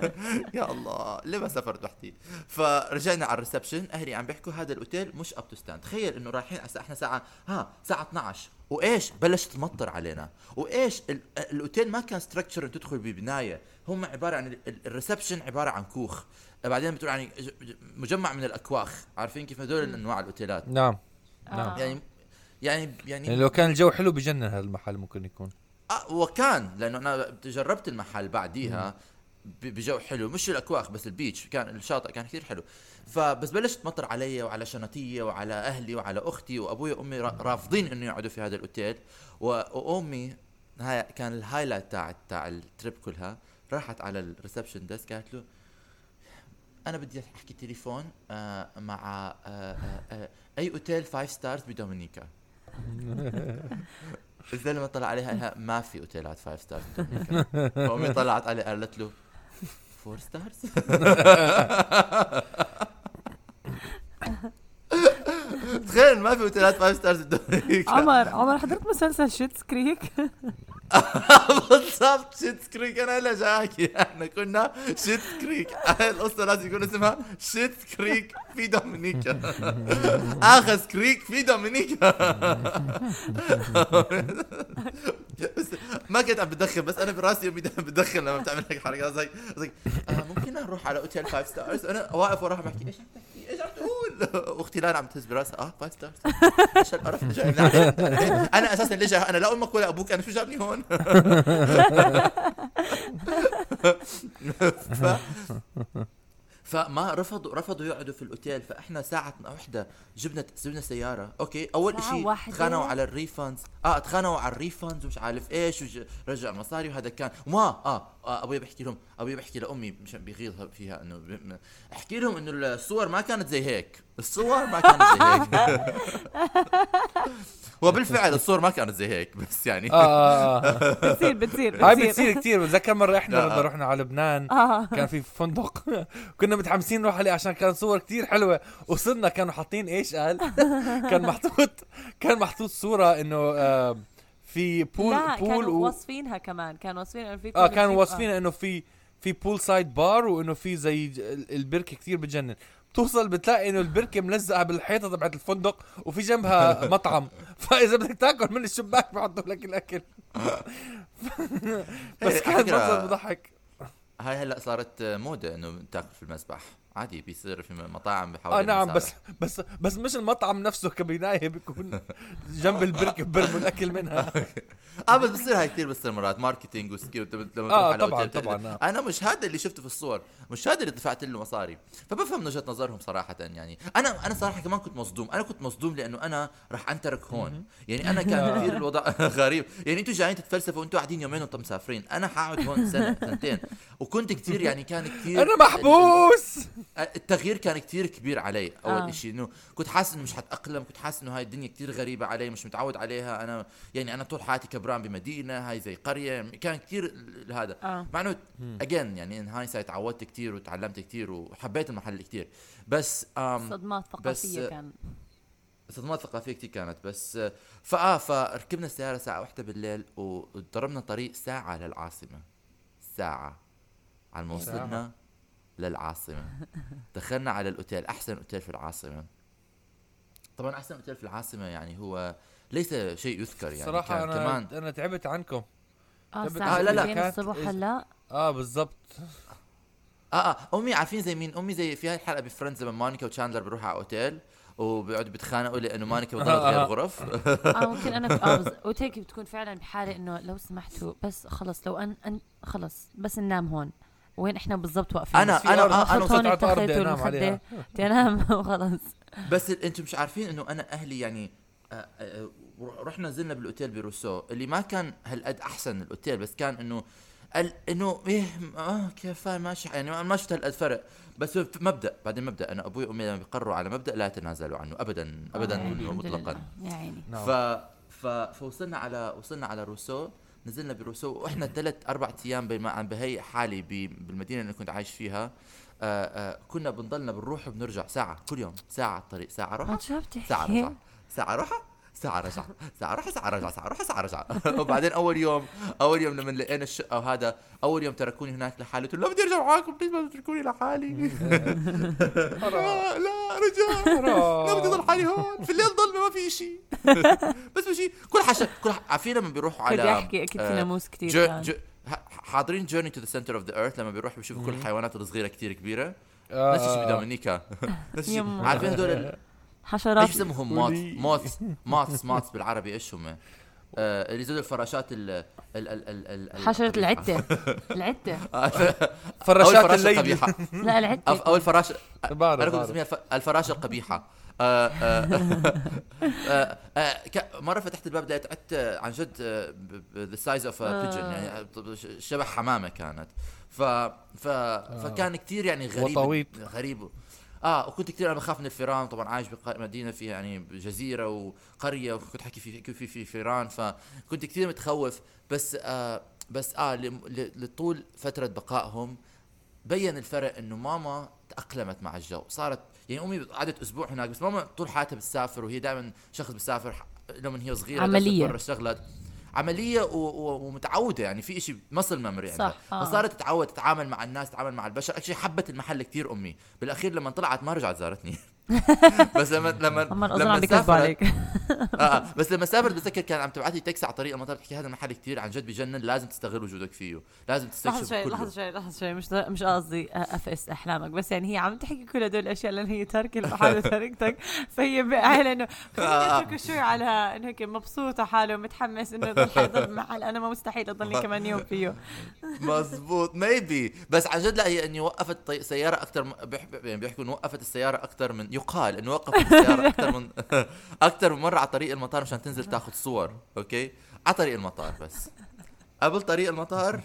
[SPEAKER 3] يا الله ليه ما سافرت وحدي؟ فرجعنا على ال reception أهلي عم بيحكوا هذا الأوتيل مش up to standard تخيل إنه رايحين هسه إحنا ساعة ها ساعة 12 وإيش؟ بلشت تمطر علينا. وإيش؟ ال- الأوتيل ما كان structure تدخل ببنايه هم عبارة عن ال- ال- ال reception عبارة عن كوخ. بعدين بتقول يعني مجمع من الأكواخ. عارفين كيف هدول انواع الأوتيلات؟
[SPEAKER 2] نعم.
[SPEAKER 1] آه.
[SPEAKER 2] نعم.
[SPEAKER 3] يعني يعني
[SPEAKER 2] يعني
[SPEAKER 3] يعني
[SPEAKER 2] لو كان الجو حلو بجنن هذا المحل ممكن يكون.
[SPEAKER 3] آه وكان لأنه أنا جربت المحل بعديها ب- بجو حلو. مش الأكواخ بس ال beach. كان الشاطئ كان كثير حلو. فبس بلشت تمطر علي وعلى شنطية وعلى أهلي وعلى أختي وأبوي وأمي را- رافضين إنه يقعدوا في هذا الأوتيل. وأمي هاي كان ال highlight تاع تاع ال trip كلها. راحت على ال reception desk قالت له أنا بدي أحكي تليفون آه مع آه آه أي أوتيل five stars بدومينيكا. الزلمه طلع عليها قال لها ما في أوتيلات five stars بدومينيكا. فامي طلعت عليه قالت له four stars تخيل ما في أوتيلات five stars بدومينيكا.
[SPEAKER 1] عمر عمر حضرت مسلسل Schitt's Creek
[SPEAKER 3] بالضبط. Schitt's Creek. أنا جاي احكي إحنا كنا Schitt's Creek. القصة لازم يكون اسمها Schitt's Creek في دومينيكا. اخذ Creek في دومينيكا. بس ما كنت عم بدخن بس أنا براسي دائما بدخن لما بتعمل هيك حركات زي زي آه ممكن نروح على اوتيل five stars أنا واقف وراها بحكي إيش عم تحكي؟ إيش عم تقول؟ أختي لانا عم تهز براسها. آه five stars إيش القرف اللي جاي أنا أساسا ليش أنا لا أمك ولا أبوك أنا شو جابني هون؟ ف... فما رفضوا رفضوا يقعدوا في الأوتيل. فإحنا ساعة وحدة جبنا جبنا سيارة. okay
[SPEAKER 1] أول
[SPEAKER 3] شيء؟ تخانقوا على ال refunds آه تخانقوا على ال refunds ومش عارف إيش ورجع المصاري وهذا كان. وما آه, أبوي بحكي لهم أبوي بحكي لأمي مشان بيغيظها فيها إنه ب... أحكي لهم إنه الصور ما كانت زي هيك. الصور ما كانت زي هيك. وبالفعل الصور ما كانت زي هيك بس يعني.
[SPEAKER 2] آه آه آه.
[SPEAKER 1] بتصير بتصير
[SPEAKER 2] هاي بتصير. كثير بتذكر مرة إحنا
[SPEAKER 3] لا.
[SPEAKER 2] بدنا رحنا على لبنان كان في فندق. كنا متحمسين نروح عليه عشان كان صور كتير حلوة. وصلنا كانوا حاطين إيش قال؟ كان محطوط كان محطوط صورة إنه آه، في pool
[SPEAKER 1] لا
[SPEAKER 2] pool
[SPEAKER 1] كانوا
[SPEAKER 2] و...
[SPEAKER 1] واصفينها كمان. كانوا واصفين إنه في آه
[SPEAKER 2] كانوا واصفين إنه في في pool side bar وإنه في زي البركة كتير بتجنن. بتوصل بتلاقي إنه البركة ملزقة بالحيطة تبعت الفندق وفي جنبها مطعم. فإذا بدك تاكل من الشباك بحطوا لك الأكل. بس
[SPEAKER 3] إيه،
[SPEAKER 2] كان منظر بضحك
[SPEAKER 3] هاي هلأ صارت موضة إنه تاكل في المسبح. عادي بيصير في مطاعم بحاول
[SPEAKER 2] آه نعم بس بس بس مش المطعم نفسه كبناية بيكون جنب البركه برموا الاكل منها.
[SPEAKER 3] آه بس بصير هاي كثير بتصير مرات marketing وسكيل لما تروح
[SPEAKER 2] آه،
[SPEAKER 3] على
[SPEAKER 2] طبعاً، طبعاً، آه.
[SPEAKER 3] أنا مش هذا اللي شفته في الصور مش هذا اللي دفعت له مصاري. فبفهم من وجهة نظرهم صراحة يعني. أنا أنا صراحة كمان كنت مصدوم. أنا كنت مصدوم لأنه أنا راح أنترك هون. يعني أنا كان كثير الوضع غريب. يعني أنتم جايين تتفلسفوا وأنتم قاعدين يومين وأنتم مسافرين. أنا حقعد هون سنة سنتين. وكنت كثير يعني كان كثير
[SPEAKER 2] أنا محبوس!
[SPEAKER 3] التغيير كان كتير كبير علي. أول
[SPEAKER 1] آه.
[SPEAKER 3] آه. شيء إنه كنت حاسس إنه مش حتأقلم كنت حاسس إنه هاي الدنيا كتير غريبة علي مش متعود عليها. أنا يعني أنا طول حياتي كبران بمدينة هاي زي قرية. كان كتير هذا.
[SPEAKER 1] آه.
[SPEAKER 3] مع إنه اجين يعني إن هاي تعودت كتير وتعلمت كتير وحبيت المحل كتير. بس
[SPEAKER 1] صدمات
[SPEAKER 3] بس-
[SPEAKER 1] ثقافية كان
[SPEAKER 3] صدمات ثقافية كتير كانت. بس آه، فآه فركبنا السيارة ساعه واحدة بالليل وضربنا طريق ساعة للعاصمة. ساعة. على ما
[SPEAKER 2] ساعة.
[SPEAKER 3] وصلنا للعاصمة. دخلنا على الأوتيل أحسن أوتيل في العاصمة. طبعا أحسن أوتيل في العاصمة يعني هو ليس شيء يذكر يعني
[SPEAKER 2] صراحة
[SPEAKER 3] كان
[SPEAKER 2] أنا
[SPEAKER 3] كمان
[SPEAKER 2] أنا تعبت عنكم.
[SPEAKER 1] آه
[SPEAKER 2] طب-
[SPEAKER 1] الساعة
[SPEAKER 3] آه، لا، لا.
[SPEAKER 1] 2 الصبح هلا
[SPEAKER 2] آه بالضبط.
[SPEAKER 3] آه آه أمي عارفين زي مين؟ أمي زي في هاي الحلقة بفريندز لما مونيكا وتشاندلر بيروحوا على أوتيل وبيقعدوا بيتخانقوا لأنه مونيكا بتضل
[SPEAKER 2] آه،
[SPEAKER 3] غير
[SPEAKER 2] آه.
[SPEAKER 3] الغرف.
[SPEAKER 1] آه ممكن أنا بز... وهيك بتكون فعلا بحالة إنه لو سمحتوا بس خلص لو ان, أن... خلص بس ننام هون. وين إحنا بالضبط واقفين؟
[SPEAKER 3] أنا-
[SPEAKER 1] بس في
[SPEAKER 3] أنا-
[SPEAKER 1] أرض
[SPEAKER 3] أنا
[SPEAKER 1] والمخدة
[SPEAKER 2] عليها.
[SPEAKER 1] بدي انام وخلص
[SPEAKER 3] بس أنتم مش عارفين إنه أنا أهلي يعني آه، آه، رحنا نزلنا بالأوتيل بروسو اللي ما كان هالقد أحسن الأوتيل بس كان إنه ال- إنه إيه آه كيف ماشي يعني ما- ما شفت هالقد فرق. بس مبدأ بعدين مبدأ أنا أبوي وأمي لما بيقرروا على مبدأ لا يتنازلوا عنه ابدا ابدا
[SPEAKER 1] آه، يعني
[SPEAKER 3] مطلقا.
[SPEAKER 1] يا عيني.
[SPEAKER 2] نعم.
[SPEAKER 3] ف... ف... فوصلنا على وصلنا على روسو. نزلنا بروسو وإحنا ثلاث أربع أيام بما عم بهي حالي. بالمدينة اللي كنت عايش فيها آه آه كنا بنضلنا بنروح وبنرجع ساعة كل يوم ساعة الطريق
[SPEAKER 1] ساعة
[SPEAKER 3] روحه؟ ساعة رجعه ساعة روحه ساعة رجعة ساعة روحة ساعة رجعة ساعة روحة ساعة رجعة وبعدين أول يوم أول يوم لما لقينا الشقة وهذا أول يوم تركوني هناك لحالي قلت له لا بدي أرجع معاكم please ما تتركوني لحالي. لا لا رجع. لا بدي أضل حالي هون. في الليل ضلمه ما في شيء بس ماشي. كل حشا كل عارفين لما بيروحوا
[SPEAKER 1] بدي
[SPEAKER 3] على
[SPEAKER 1] احكي أكيد في
[SPEAKER 3] آه،
[SPEAKER 1] ناموس كثير
[SPEAKER 3] حاضرين journey to the center of the earth لما بيروحوا بيشوفوا كل الحيوانات الصغيرة كتير كبيرة.
[SPEAKER 2] آه،
[SPEAKER 3] نفس الشيء. بدومينيكا. نفس الشيء. عارفين هدول
[SPEAKER 1] حشرات.
[SPEAKER 3] إيش اسمهم؟
[SPEAKER 2] moth.
[SPEAKER 3] moth moth moth بالعربي. إيش هم؟ آه، اللي زول الفراشات ال ال ال ال ال
[SPEAKER 1] حشرة
[SPEAKER 3] القبيحة.
[SPEAKER 1] العتة العتة
[SPEAKER 2] فراشات
[SPEAKER 3] الفراشة
[SPEAKER 2] الليل
[SPEAKER 3] القبيحة.
[SPEAKER 1] لا العتة
[SPEAKER 3] أو الفراشة
[SPEAKER 2] بعرف
[SPEAKER 3] أنا كنت
[SPEAKER 2] بعرف.
[SPEAKER 3] اسميها؟ الف- الفراشه القبيحة. آه، آه، آه، مرة فتحت الباب لقيت عتة عن جد the size of pigeon يعني شبه حمامة كانت. ف ف فكان كثير يعني غريب. غريب. آه وكنت كثير أنا بخاف من الفيران طبعا عايش بمدينه فيها يعني جزيرة وقرية وكنت حكي في في في, في فيران فكنت كثير متخوف. بس آه بس آه لطول فترة بقائهم بين الفرق إنه ماما تأقلمت مع الجو. صارت يعني أمي قعدت أسبوع هناك بس ماما طول حياتها بتسافر وهي دائما شخص بتسافر لما هي صغيرة برا اشتغلت عملية. ومتعودة يعني في شيء muscle memory عندها
[SPEAKER 1] صح، آه.
[SPEAKER 3] فصارت تتعود تتعامل مع الناس تتعامل مع البشر actually حبت المحل كثير أمي بالأخير لما طلعت ما رجعت زارتني بس لما لما
[SPEAKER 1] اظن
[SPEAKER 3] لما
[SPEAKER 1] عم
[SPEAKER 3] سافرت-
[SPEAKER 1] عليك
[SPEAKER 3] آه آه بس لما سافرت بتذكر كان عم تبعث لي تكس على طريق المطار بتحكي هذا المحل كثير عن جد بجنن لازم تستغل وجودك فيه لازم
[SPEAKER 1] لحظة
[SPEAKER 3] تستكشف
[SPEAKER 1] شوي
[SPEAKER 3] كله
[SPEAKER 1] لحظة شوي لحظة شوي مش مش قصدي أفقس أحلامك بس يعني هي عم تحكي كل هدول الأشياء لأن هي تاركه المحل وتركتك فهي بقى إنه
[SPEAKER 3] آه.
[SPEAKER 1] اتركوا شوي على إنه هيك مبسوطة حاله ومتحمس إنه يضل حيضل بمحل أنا ما مستحيل أضلني كمان يوم فيه
[SPEAKER 3] مزبوط ميبي بس عن جد لا هي إني وقفت. سيارة أكثر. يعني بيحكوا إنه وقفت السيارة أكثر من يقال إنه وقفت السياره أكثر من أكثر من مرة على طريق المطار مشان تنزل تاخذ صور أوكي؟ على طريق المطار بس. قبل طريق المطار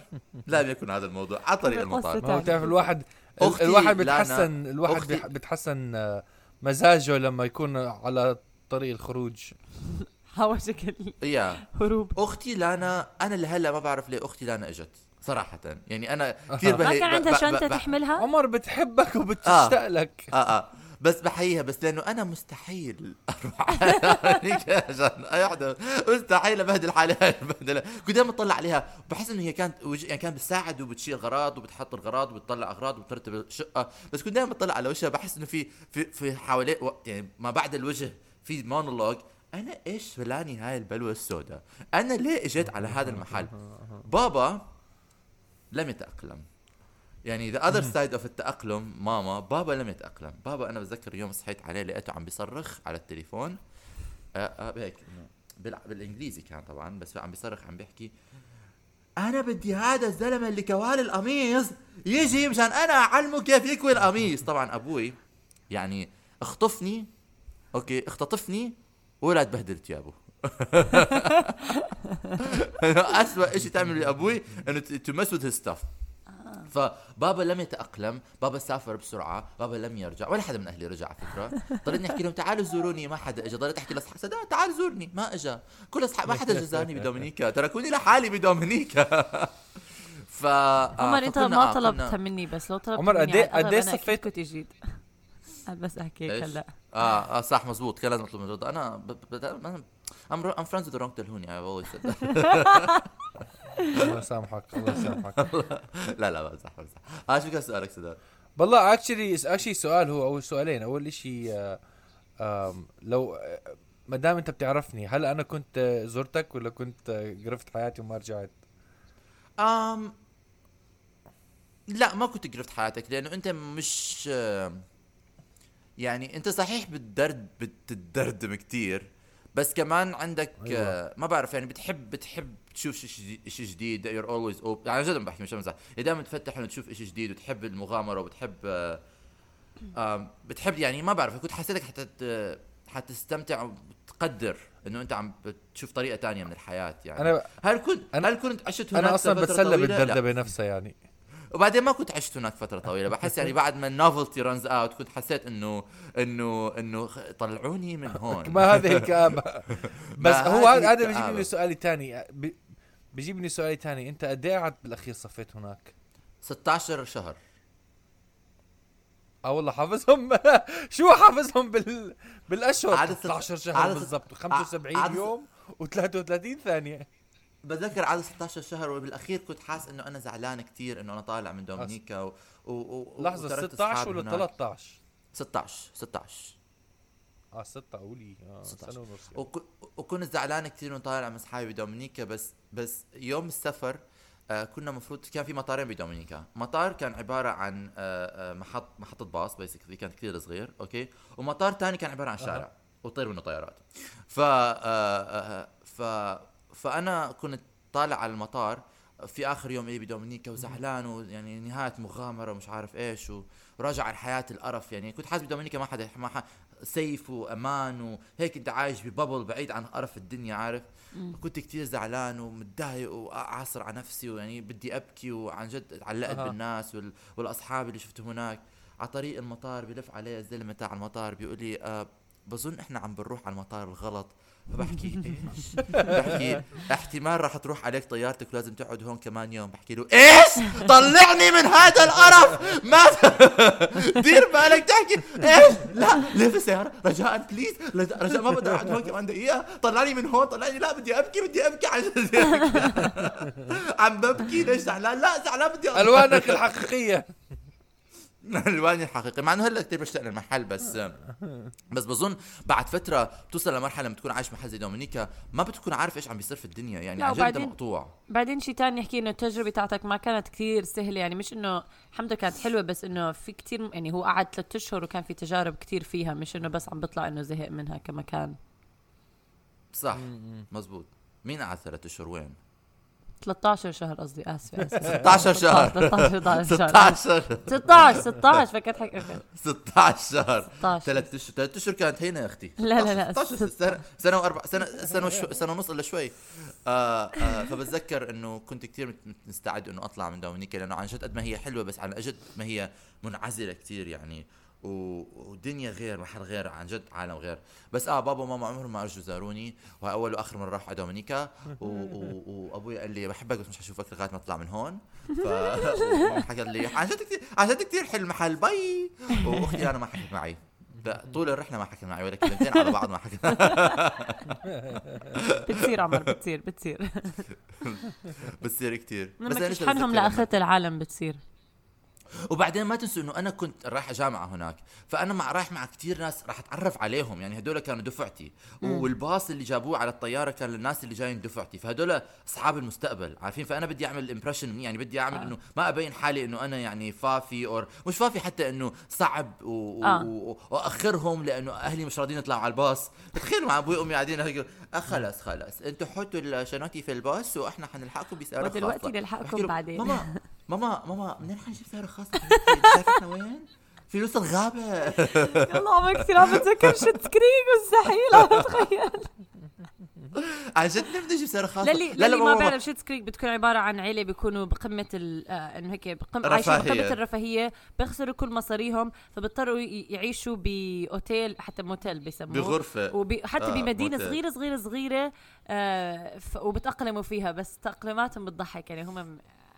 [SPEAKER 3] لا يكن هذا الموضوع على طريق المطار.
[SPEAKER 2] ما هو بتعرف الواحد
[SPEAKER 3] أختي
[SPEAKER 2] الواحد
[SPEAKER 3] لانا،
[SPEAKER 2] بتحسن الواحد
[SPEAKER 3] أختي-
[SPEAKER 2] بيح- بتحسن آه، مزاجه لما يكون على طريق الخروج.
[SPEAKER 1] حوشك
[SPEAKER 3] يا.
[SPEAKER 1] الهروب
[SPEAKER 3] أختي لانا أنا لهلا ما بعرف ليه أختي لانا إجت صراحة. يعني أنا كثير
[SPEAKER 1] ما كان عندها شنطة تحملها؟
[SPEAKER 2] عمر بتحبك وبتشتاق لك.
[SPEAKER 3] آه آه. بس بحييها بس لأنه أنا مستحيل أروح عشان أحضر. مستحيل أبهدل حالي البهدله كنت دائما أطلع عليها. بحس إنه هي كانت وج... يعني كانت بتساعد وبتشيل اغراض وبتحط اغراض وبتطلع أغراض وبترتب الشقة. بس كنت دائما بطلع على وجهها بحس إنه في في في حوالي وقت يعني ما بعد الوجه في مونولوج. أنا إيش فلاني هاي البلوة السوداء؟ أنا ليه إجيت على هذا المحل؟ بابا لم يتأقلم. يعني the other side of التأقلم ماما بابا لم يتأقلم. بابا أنا بتذكر يوم صحيت عليه لقيته عم بيصرخ على التليفون. آه آه هيك بالإنجليزي كان طبعا بس عم بيصرخ عم بيحكي. أنا بدي هذا الزلمة اللي كوى القميص يجي مشان أنا أعلمه كيف يكوي القميص. طبعا أبوي يعني اخطفني أوكي اختطفني ولا تبهدل ثيابه اسوء شيء تعمله لأبوي إنه to mess with stuff فبابا لم يتأقلم بابا سافر بسرعة بابا لم يرجع ولا حدا من أهلي رجع على فكرة. ضليت أحكي لهم تعالوا زوروني ما حدا اجى ضليت أحكي لأصحابي سداد تعال زورني ما اجى كل أصحاب ما حدا اجاني بدومينيكا. تركوني لحالي بدومينيكا. ف آه،
[SPEAKER 1] عمر
[SPEAKER 3] أنت
[SPEAKER 1] ما
[SPEAKER 3] آه،
[SPEAKER 1] طلبتها مني بس لو طلبت
[SPEAKER 2] عمر
[SPEAKER 1] الأغلب
[SPEAKER 2] قديه
[SPEAKER 1] أنا أكيد
[SPEAKER 2] صفيت-
[SPEAKER 1] كنت جيت بس
[SPEAKER 3] أحكي؟
[SPEAKER 1] هلا.
[SPEAKER 3] آه آه صح مزبوط كان لازم اطلب من رضا أنا ب... ب... ب... I'm, I'm friends with the wrong تلهوني I've always said that.
[SPEAKER 2] الله يسامحك الله يسامحك
[SPEAKER 3] لا لا بمزح بمزح آه شو كان سؤالك سداد؟
[SPEAKER 2] والله actually actually سؤال هو أول سؤالين أول شيء لو آه، ما دام أنت بتعرفني هل أنا كنت زرتك ولا كنت قرفت حياتي وما رجعت
[SPEAKER 3] أم لا ما كنت قرفت حياتك لأنه أنت مش يعني أنت صحيح بتدرد بتدردم كتير بس كمان عندك
[SPEAKER 2] أيوة.
[SPEAKER 3] أيوة. ما بعرف يعني بتحب بتحب تشوف شيء جديد شيء جديد you're always open يعني جد بحكي مش مزح دائما تفتح إنه تشوف شيء جديد وتحب المغامرة وبتحب آه، بتحب يعني ما بعرف كنت حسيتك حتى حتستمتع وتقدر إنه أنت عم بتشوف طريقة تانية من الحياة يعني.
[SPEAKER 2] أنا
[SPEAKER 3] هل كنت
[SPEAKER 2] أنا-
[SPEAKER 3] هل كنت عشت هناك
[SPEAKER 2] أنا
[SPEAKER 3] أصلا
[SPEAKER 2] بتسلى. بالدردبه نفسها يعني.
[SPEAKER 3] وبعدين ما كنت عشت هناك فترة طويلة بحس يعني بعد ما ال novelty runs out كنت حسيت انه انه إنه طلعوني من هون.
[SPEAKER 2] ما هذه الكآبة. بس هو هذا. بيجيبني سؤالي ثاني بيجيبني سؤالي ثاني انت قد إيه قعدت بالأخير صفيت هناك؟
[SPEAKER 3] 16 شهر.
[SPEAKER 2] آه والله حافظهم. شو حافظهم بال بالأشهر؟
[SPEAKER 3] عدد ست-
[SPEAKER 2] 16 شهر بالضبط 75
[SPEAKER 3] عدد
[SPEAKER 2] يوم و33 ثانية.
[SPEAKER 3] بتذكر عدد 16 شهر وبالأخير كنت حاسس إنه أنا زعلان كثير إنه أنا طالع من دومينيكا و... و... و...
[SPEAKER 2] لحظة
[SPEAKER 3] وتركت
[SPEAKER 2] 16
[SPEAKER 3] أصحابي
[SPEAKER 2] ولا
[SPEAKER 3] هناك.
[SPEAKER 2] 13
[SPEAKER 3] 16 16
[SPEAKER 2] آه 6 قولي آه
[SPEAKER 3] 16.
[SPEAKER 2] سنة ونص يعني.
[SPEAKER 3] وك... وكنت زعلان كثير انه طالع من أصحابي بدومينيكا بس بس يوم السفر آه كنا مفروض كان في مطارين بدومينيكا. مطار كان عبارة عن آه آه محط محطة باص basically كان كثير صغير أوكي؟ ومطار ثاني كان عبارة عن شارع وطير منه طيارات. ف آه آه ف فأنا كنت طالع على المطار في آخر يوم لي بدومينيكا وزعلان ويعني نهاية مغامرة ومش عارف إيش وراجع على حياة القرف يعني. كنت حاسس بدومينيكا ما حدا ما سيف وأمان وهيك أنت عايش ببابل بعيد عن قرف الدنيا عارف؟ كنت كتير زعلان ومتضايق وعاصر على نفسي ويعني بدي أبكي وعن جد علقت
[SPEAKER 2] أها.
[SPEAKER 3] بالناس وال... والأصحاب اللي شفتهم هناك. على طريق المطار بلف عليه الزلمه تاع المطار بيقول لي آه بظن إحنا عم بنروح على المطار الغلط. فبحكي إيش؟ بحكي. احتمال راح تروح عليك طيارتك ولازم تقعد هون كمان يوم. بحكي له إيش؟ طلعني من هذا القرف! ما دير بالك تحكي. إيش؟ لا ليه في السياره رجاء please رجاء ما بدي أقعد هون كمان دقيقة. طلعني من هون طلعني. لا بدي أبكي بدي أبكي. عم ببكي ليش زعلان؟ لا زعلان بدي.
[SPEAKER 2] ألوانك الحقيقية.
[SPEAKER 3] الواني الحقيقي. مع إنه هلأ كثير بشتاق للمحل بس بس بظن بعد فترة بتوصل لمرحلة لما تكون عايش محل زي دومينيكا ما بتكون عارف إيش عم بيصير في الدنيا يعني
[SPEAKER 1] لا،
[SPEAKER 3] عن جد مقطوع.
[SPEAKER 1] بعدين شيء تاني نحكي إنه التجربة تاعتك ما كانت كثير سهلة يعني مش إنه الحمد لله كانت حلوة بس إنه في كثير يعني هو قعد ثلاث أشهر وكان في تجارب كثير فيها مش إنه بس عم بيطلع إنه زهق منها كمكان.
[SPEAKER 3] صح مزبوط. مين قعد ثلاث أشهر؟ وين؟
[SPEAKER 1] 13 شهر قصدي. آسفة آسفة.
[SPEAKER 3] 16 شهر.
[SPEAKER 1] 13 شهر.
[SPEAKER 3] 16
[SPEAKER 1] 16 16 فكرت حكي أوكي.
[SPEAKER 3] 16 شهر
[SPEAKER 1] 16
[SPEAKER 3] ثلاث اشهر ثلاث اشهر كانت هنا يا أختي.
[SPEAKER 1] لا، لا، لا.
[SPEAKER 3] 16 سنة سنة وأربع سنة سنة سنة ونص إلا شوي. آه آه فبتذكر إنه كنت كثير مستعد إنه أطلع من دومينيكا لأنه عن جد قد ما هي حلوة بس عن جد ما هي منعزلة كثير يعني. ودنيا غير محل غير عن جد عالم غير. بس آه بابا وماما عمرهم ما اجوا زاروني وهي اول وآخر مرة راح على دومينيكا. وأبوي قال لي بحبك بس مش حشوفك لغاية ما اطلع من هون. ف حكت لي عن جد كثير عن جد كثير حلو المحل bye وأختي أنا ما حكت معي. لا طول الرحلة ما حكت معي ولا كلمتين على بعض ما حكت
[SPEAKER 1] بتصير عمر بتصير بتصير.
[SPEAKER 3] بتصير كثير بتذكر لما-
[SPEAKER 1] لآخرة العالم بتصير.
[SPEAKER 3] وبعدين ما تنسوا إنه أنا كنت رايح جامعة هناك فأنا مع رايح مع كتير ناس راح أتعرف عليهم يعني هدول كانوا دفعتي والباص اللي جابوه على الطيارة كان للناس اللي جايين دفعتي فهدول أصحاب المستقبل عارفين فأنا بدي أعمل impression يعني بدي أعمل
[SPEAKER 1] آه.
[SPEAKER 3] إنه ما أبين حالي إنه أنا يعني فافي أو مش فافي حتى إنه صعب و...
[SPEAKER 1] آه.
[SPEAKER 3] و... وأخرهم لأنه أهلي مش راضيين يطلعوا على الباص تخيل مع أبوي وأمي قاعدين هيك آه خلص خلص أنتوا حطوا الشنطه في الباص وإحنا حنلحقكم بسياره
[SPEAKER 1] ودلوقتي
[SPEAKER 3] خاصة.
[SPEAKER 1] نلحقكم بعدين.
[SPEAKER 3] ماما ماما ماما منين حنجيب سياره خاصة إحنا وين؟ في نص الغابة
[SPEAKER 1] يلا عمر كثير عم بتذكر شت كريك مستحيل عم بتخيل
[SPEAKER 3] عن جد بدي أجيب سيارة خاصة
[SPEAKER 1] للي للي ما بيعرف Schitt's Creek بتكون عبارة عن عيلة بيكونوا بقمة ال آه، إنه هيك بقم عايشين. بقمة الرفاهية بيخسروا كل مصاريهم فبيضطروا يعيشوا بأوتيل حتى موتيل بيسموه
[SPEAKER 3] بغرفة
[SPEAKER 1] وبي حتى
[SPEAKER 3] آه،
[SPEAKER 1] بمدينة
[SPEAKER 3] موتيل.
[SPEAKER 1] صغيرة صغيرة صغيرة آه. وبتأقلموا فيها بس تأقلماتهم بتضحك يعني هم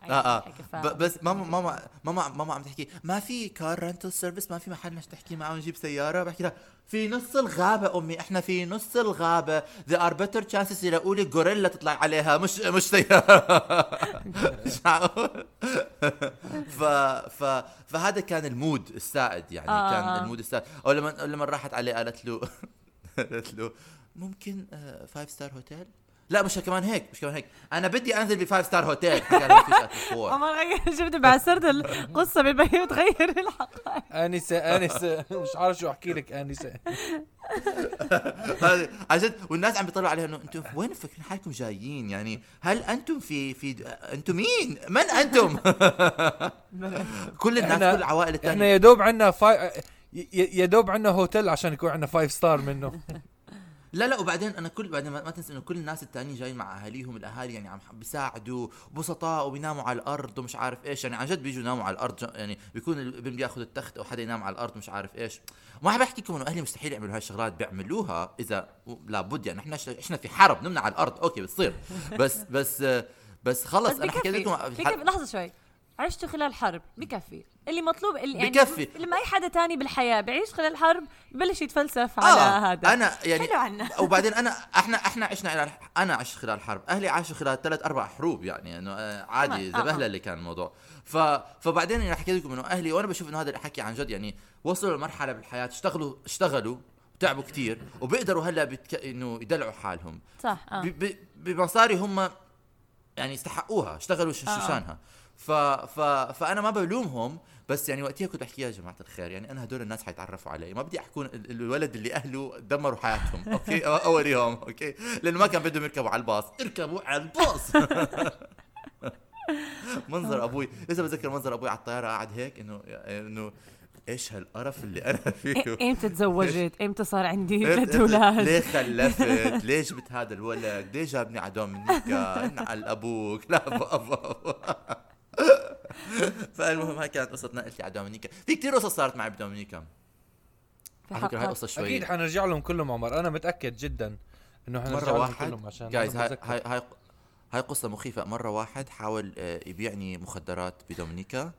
[SPEAKER 1] آه
[SPEAKER 3] آه. بس ماما ماما ماما ماما عم تحكي ما في car rental service ما في محل مش تحكي معه نجيب سيارة بحكي لها في نص الغابة أمي إحنا في نص الغابة. There are better chances يلاقوا لي غوريلا تطلع عليها مش مش سيارة. مش معقول ف ف فهذا كان ال mood السائد يعني
[SPEAKER 1] آه،
[SPEAKER 3] كان
[SPEAKER 1] آه.
[SPEAKER 3] ال mood السائد. أو لما لما راحت عليه قالت له قالت له ممكن five star hotel لا مش كمان هيك مش كمان هيك. أنا بدي أنزل ب five star hotel.
[SPEAKER 1] عمر غير شفت بعسرت القصة بالبيت تغير الحقائق.
[SPEAKER 2] انسه انسه مش عارف شو أحكي لك انسه
[SPEAKER 3] عن جد والناس عم بيطلعوا عليها إنه أنتم وين مفكرين حالكم جايين؟ يعني هل أنتم في في أنتم مين؟ من أنتم؟ كل الناس كل العوائل
[SPEAKER 2] إحنا
[SPEAKER 3] الثانية
[SPEAKER 2] يا دوب عندنا fi... يا دوب عندنا هوتيل عشان يكون عندنا five star منه.
[SPEAKER 3] لا لا وبعدين أنا كل بعدين ما تنسى إنه كل الناس التانيين جايين مع أهاليهم الأهالي يعني عم بيساعدوا بسطاء وبيناموا على الأرض ومش عارف إيش. يعني عن جد بيجوا يناموا على الأرض يعني بيكون الابن بياخذ التخت أو حدا ينام على الأرض مش عارف إيش. ما بحكي لكم إنه أهلي مستحيل يعملوا هاي الشغلات بيعملوها إذا لابد يعني. إحنا إحنا في حرب نمنا على الأرض. أوكي بتصير. بس بس بس خلص
[SPEAKER 1] بس
[SPEAKER 3] أنا حكيت لكم
[SPEAKER 1] لحظة شوي. عشتوا خلال حرب بكفي. اللي مطلوب اللي يعني
[SPEAKER 3] بكفي.
[SPEAKER 1] لما أي حدا تاني بالحياة بيعيش خلال حرب ببلش يتفلسف
[SPEAKER 3] آه
[SPEAKER 1] على هذا
[SPEAKER 3] أنا يعني
[SPEAKER 1] حلو عنا.
[SPEAKER 3] وبعدين انا إحنا إحنا عشنا أنا عشت خلال حرب أهلي عاشوا خلال ثلاث أربع حروب يعني إنه آه، عادي
[SPEAKER 1] آه، آه.
[SPEAKER 3] زبهله اللي كان الموضوع ف فبعدين أنا حكيت لكم إنه أهلي وأنا بشوف إنه هذا الحكي عن جد يعني وصلوا لمرحلة بالحياة اشتغلوا اشتغلوا تعبوا كتير وبيقدروا هلأ بتك... إنه يدلعوا حالهم
[SPEAKER 1] صح آه
[SPEAKER 3] ب... ب... بمصاري هم يعني استحقوها اشتغلوا ش-
[SPEAKER 1] آه.
[SPEAKER 3] ف... ف... فأنا ما بلومهم بس يعني وقتها كنت بحكي يا جماعة الخير يعني أنا هدول الناس حيتعرفوا علي ما بدي أحكون ال- الولد اللي أهله دمروا حياتهم أوكي؟ اول يوم أوكي؟ لأنه ما كان بدهم يركبوا على الباص اركبوا على الباص. منظر أبوي لسه بتذكر منظر أبوي على الطيارة قاعد هيك إنه إنه إيش هالقرف اللي أنا فيه؟
[SPEAKER 1] إمتى تزوجت؟ إمتى صار عندي ثلاث أولاد؟
[SPEAKER 3] ليه خلفت؟ ليه جبت هذا الولد؟ ليه جابني على دومينيكا؟ إنعل أبوك. لا بابا فالمهم هاي كانت قصة نقلتي على دومينيكا. في كتير قصص صارت معي بدومينيكا. على فكرة هاي قصة شوي.
[SPEAKER 2] أكيد حنرجع لهم كلهم عمر. أنا متأكد جدا إنه حنرجع
[SPEAKER 3] مرة
[SPEAKER 2] لهم
[SPEAKER 3] واحد.
[SPEAKER 2] كلهم عشان
[SPEAKER 3] جايز هاي. هاي هاي هاي قصة مخيفة. مرة واحد حاول آه، يبيعني مخدرات بدومينيكا.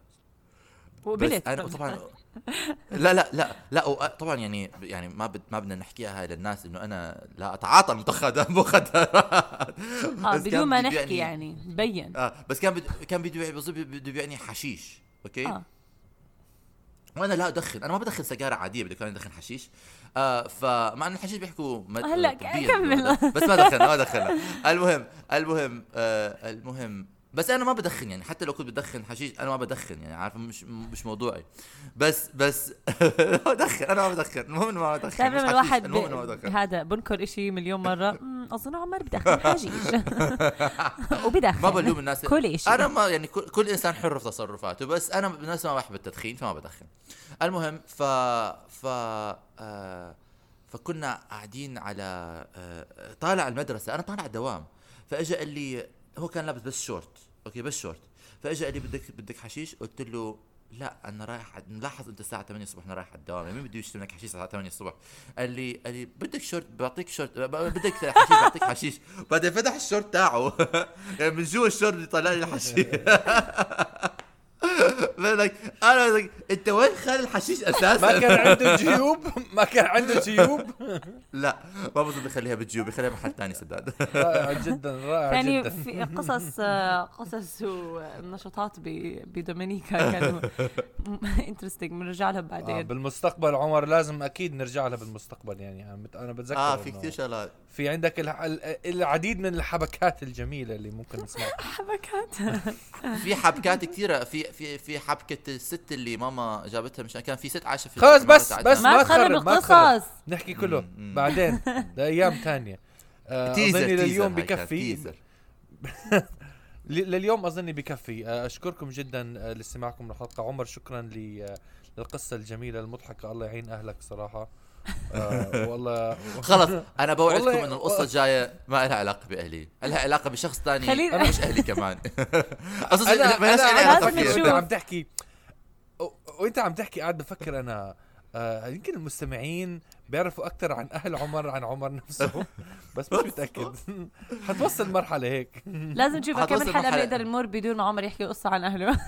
[SPEAKER 1] وقبلت
[SPEAKER 3] بس أنا طبعا لا لا لا لا طبعا يعني يعني ما بد ما بدنا نحكيها هاي للناس إنه أنا لا أتعاطى المخدرات مخدرات آه
[SPEAKER 1] بدون ما نحكي يعني مبين
[SPEAKER 3] آه بس كان بد... كان بده يبيع- بظن بده يبيعني حشيش أوكي؟
[SPEAKER 1] آه.
[SPEAKER 3] وأنا لا أدخن أنا ما بدخن سيجارة عادية بدي كان أدخن حشيش. آه فمع إن الحشيش بيحكوا مد... هلأ
[SPEAKER 1] كمل.
[SPEAKER 3] بس ما دخن ما دخن المهم المهم آه المهم بس أنا ما بدخن يعني حتى لو كنت بدخن حشيش أنا ما بدخن يعني عارف؟ مش مش موضوعي. بس بس بدخن أنا ما بدخن المهم انه ما بدخن. حشيش،
[SPEAKER 1] الواحد
[SPEAKER 3] المهم انه ما
[SPEAKER 1] ب...
[SPEAKER 3] بدخن
[SPEAKER 1] هذا بنكر إشي مليون مرة "أمم، أظن عمر بدخن حشيش. وبدخن.
[SPEAKER 3] ما بلوم الناس.
[SPEAKER 1] كل إشي.
[SPEAKER 3] أنا ما يعني كل, إنسان حر في تصرفاته بس أنا الناس ما بحب التدخين فما بدخن. المهم ف ف آه فكنا قاعدين على آه طالع المدرسة. أنا طالع الدوام. فاجى قال لي هو كان لابس بس شورت أوكي بس شورت. فاجى قال لي بدك بدك حشيش قلت له لا أنا رايح ملاحظ أنت الساعة 8 الصبح أنا رايح على الدوام يعني مين بده يشتري منك حشيش الساعة 8 الصبح؟ قال لي قال لي بدك شورت بعطيك شورت بدك حشيش بعطيك حشيش. بعدين فتح الشورت تاعه. يعني من جوا الشورت بيطلع لي الحشيش. بدك أنا بدك أنت وين خال الحشيش أساسا؟
[SPEAKER 2] ما كان عنده جيوب؟ ما كان عنده جيوب؟
[SPEAKER 3] لا ما بظن بخليها بالجيوب بخليها محل ثاني سداد.
[SPEAKER 2] رائع جدا رائع
[SPEAKER 1] يعني
[SPEAKER 2] جدا.
[SPEAKER 1] في قصص آه، قصص ونشاطات ب- بدومينيكا كانوا انترستنج بنرجع لها
[SPEAKER 2] آه
[SPEAKER 1] بعدين.
[SPEAKER 2] بالمستقبل عمر لازم أكيد نرجع لها بالمستقبل يعني أنا مت- أنا بتذكر
[SPEAKER 3] آه في كثير شغلات.
[SPEAKER 2] في عندك الع- ال- العديد من الحبكات الجميلة اللي ممكن نسمعها.
[SPEAKER 1] حبكات.
[SPEAKER 3] في حبكات كثيره في في في حبكة الست اللي ماما جابتها مشان كان في ست عايشة في
[SPEAKER 2] خلص بس-. بس
[SPEAKER 1] ما تخرب. القصص.
[SPEAKER 2] نحكي كله.
[SPEAKER 3] مم، مم.
[SPEAKER 2] بعدين لايام ثانية
[SPEAKER 3] تيزر أظني
[SPEAKER 2] لليوم بكفي. لليوم أظني بكفي. آه، أشكركم جدا آه، لاستماعكم للحلقة. عمر شكرا ل- آه، للقصة الجميلة المضحكة. الله يعين أهلك صراحة. آه والله.
[SPEAKER 3] خلص أنا بوعدكم إنه القصة الجاية ما لها علاقة بأهلي. لها علاقة بشخص ثاني
[SPEAKER 1] خلينا-
[SPEAKER 3] أنا مش أهلي كمان. قصص
[SPEAKER 2] أنا
[SPEAKER 3] ما
[SPEAKER 2] عم
[SPEAKER 3] علاقه
[SPEAKER 2] تحكي وانت عم تحكي قاعد بفكر أنا آه يمكن المستمعين بيعرفوا أكثر عن أهل عمر عن عمر نفسه. بس مش متأكد. حتوصل مرحلة هيك.
[SPEAKER 1] لازم نشوف كم
[SPEAKER 3] مرحلة-
[SPEAKER 1] بنقدر نمر بدون ما عمر يحكي قصة عن أهله.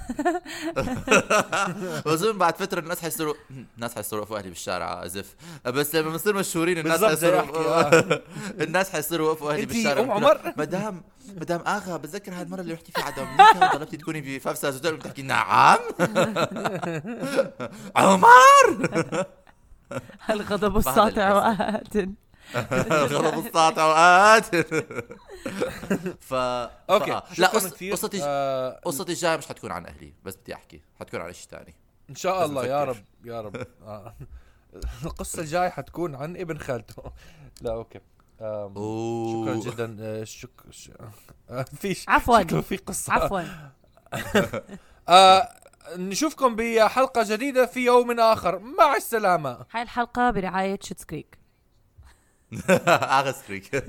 [SPEAKER 3] بظن بعد فترة الناس حيصيروا الناس حيصيروا يوقفوا أهلي بالشارع as if بس لما بنصير مشهورين الناس حيصيروا
[SPEAKER 2] أحكي،
[SPEAKER 3] الناس حيصيروا يوقفوا أهلي
[SPEAKER 2] أنتي
[SPEAKER 3] بالشارع.
[SPEAKER 2] أم عمر؟
[SPEAKER 3] مدام مدام آغا بتذكر هاي المرة اللي رحتي فيها على دومينيكا وطلبتي تكوني ب five stars hotel بتحكي نعم؟ عمر!
[SPEAKER 1] الغضب الساطع آت.
[SPEAKER 3] الغضب الساطع آت ف
[SPEAKER 2] أوكي
[SPEAKER 3] لا
[SPEAKER 2] شكراً.
[SPEAKER 3] قصتي قصتي الجايه مش حتكون عن أهلي بس بدي أحكي. حتكون عن شيء ثاني
[SPEAKER 2] إن شاء الله يا. رب يا رب. آه. القصة الجاي حتكون عن ابن خالته. لا أوكي. شكرا جدا. آه، شك. آه، فيش
[SPEAKER 1] عفواً.
[SPEAKER 2] شكله في قصة.
[SPEAKER 1] عفوا.
[SPEAKER 2] آه نشوفكم بحلقة جديدة في يوم آخر. مع السلامة.
[SPEAKER 1] هاي الحلقة برعاية شيتس كريك
[SPEAKER 3] اغس كريك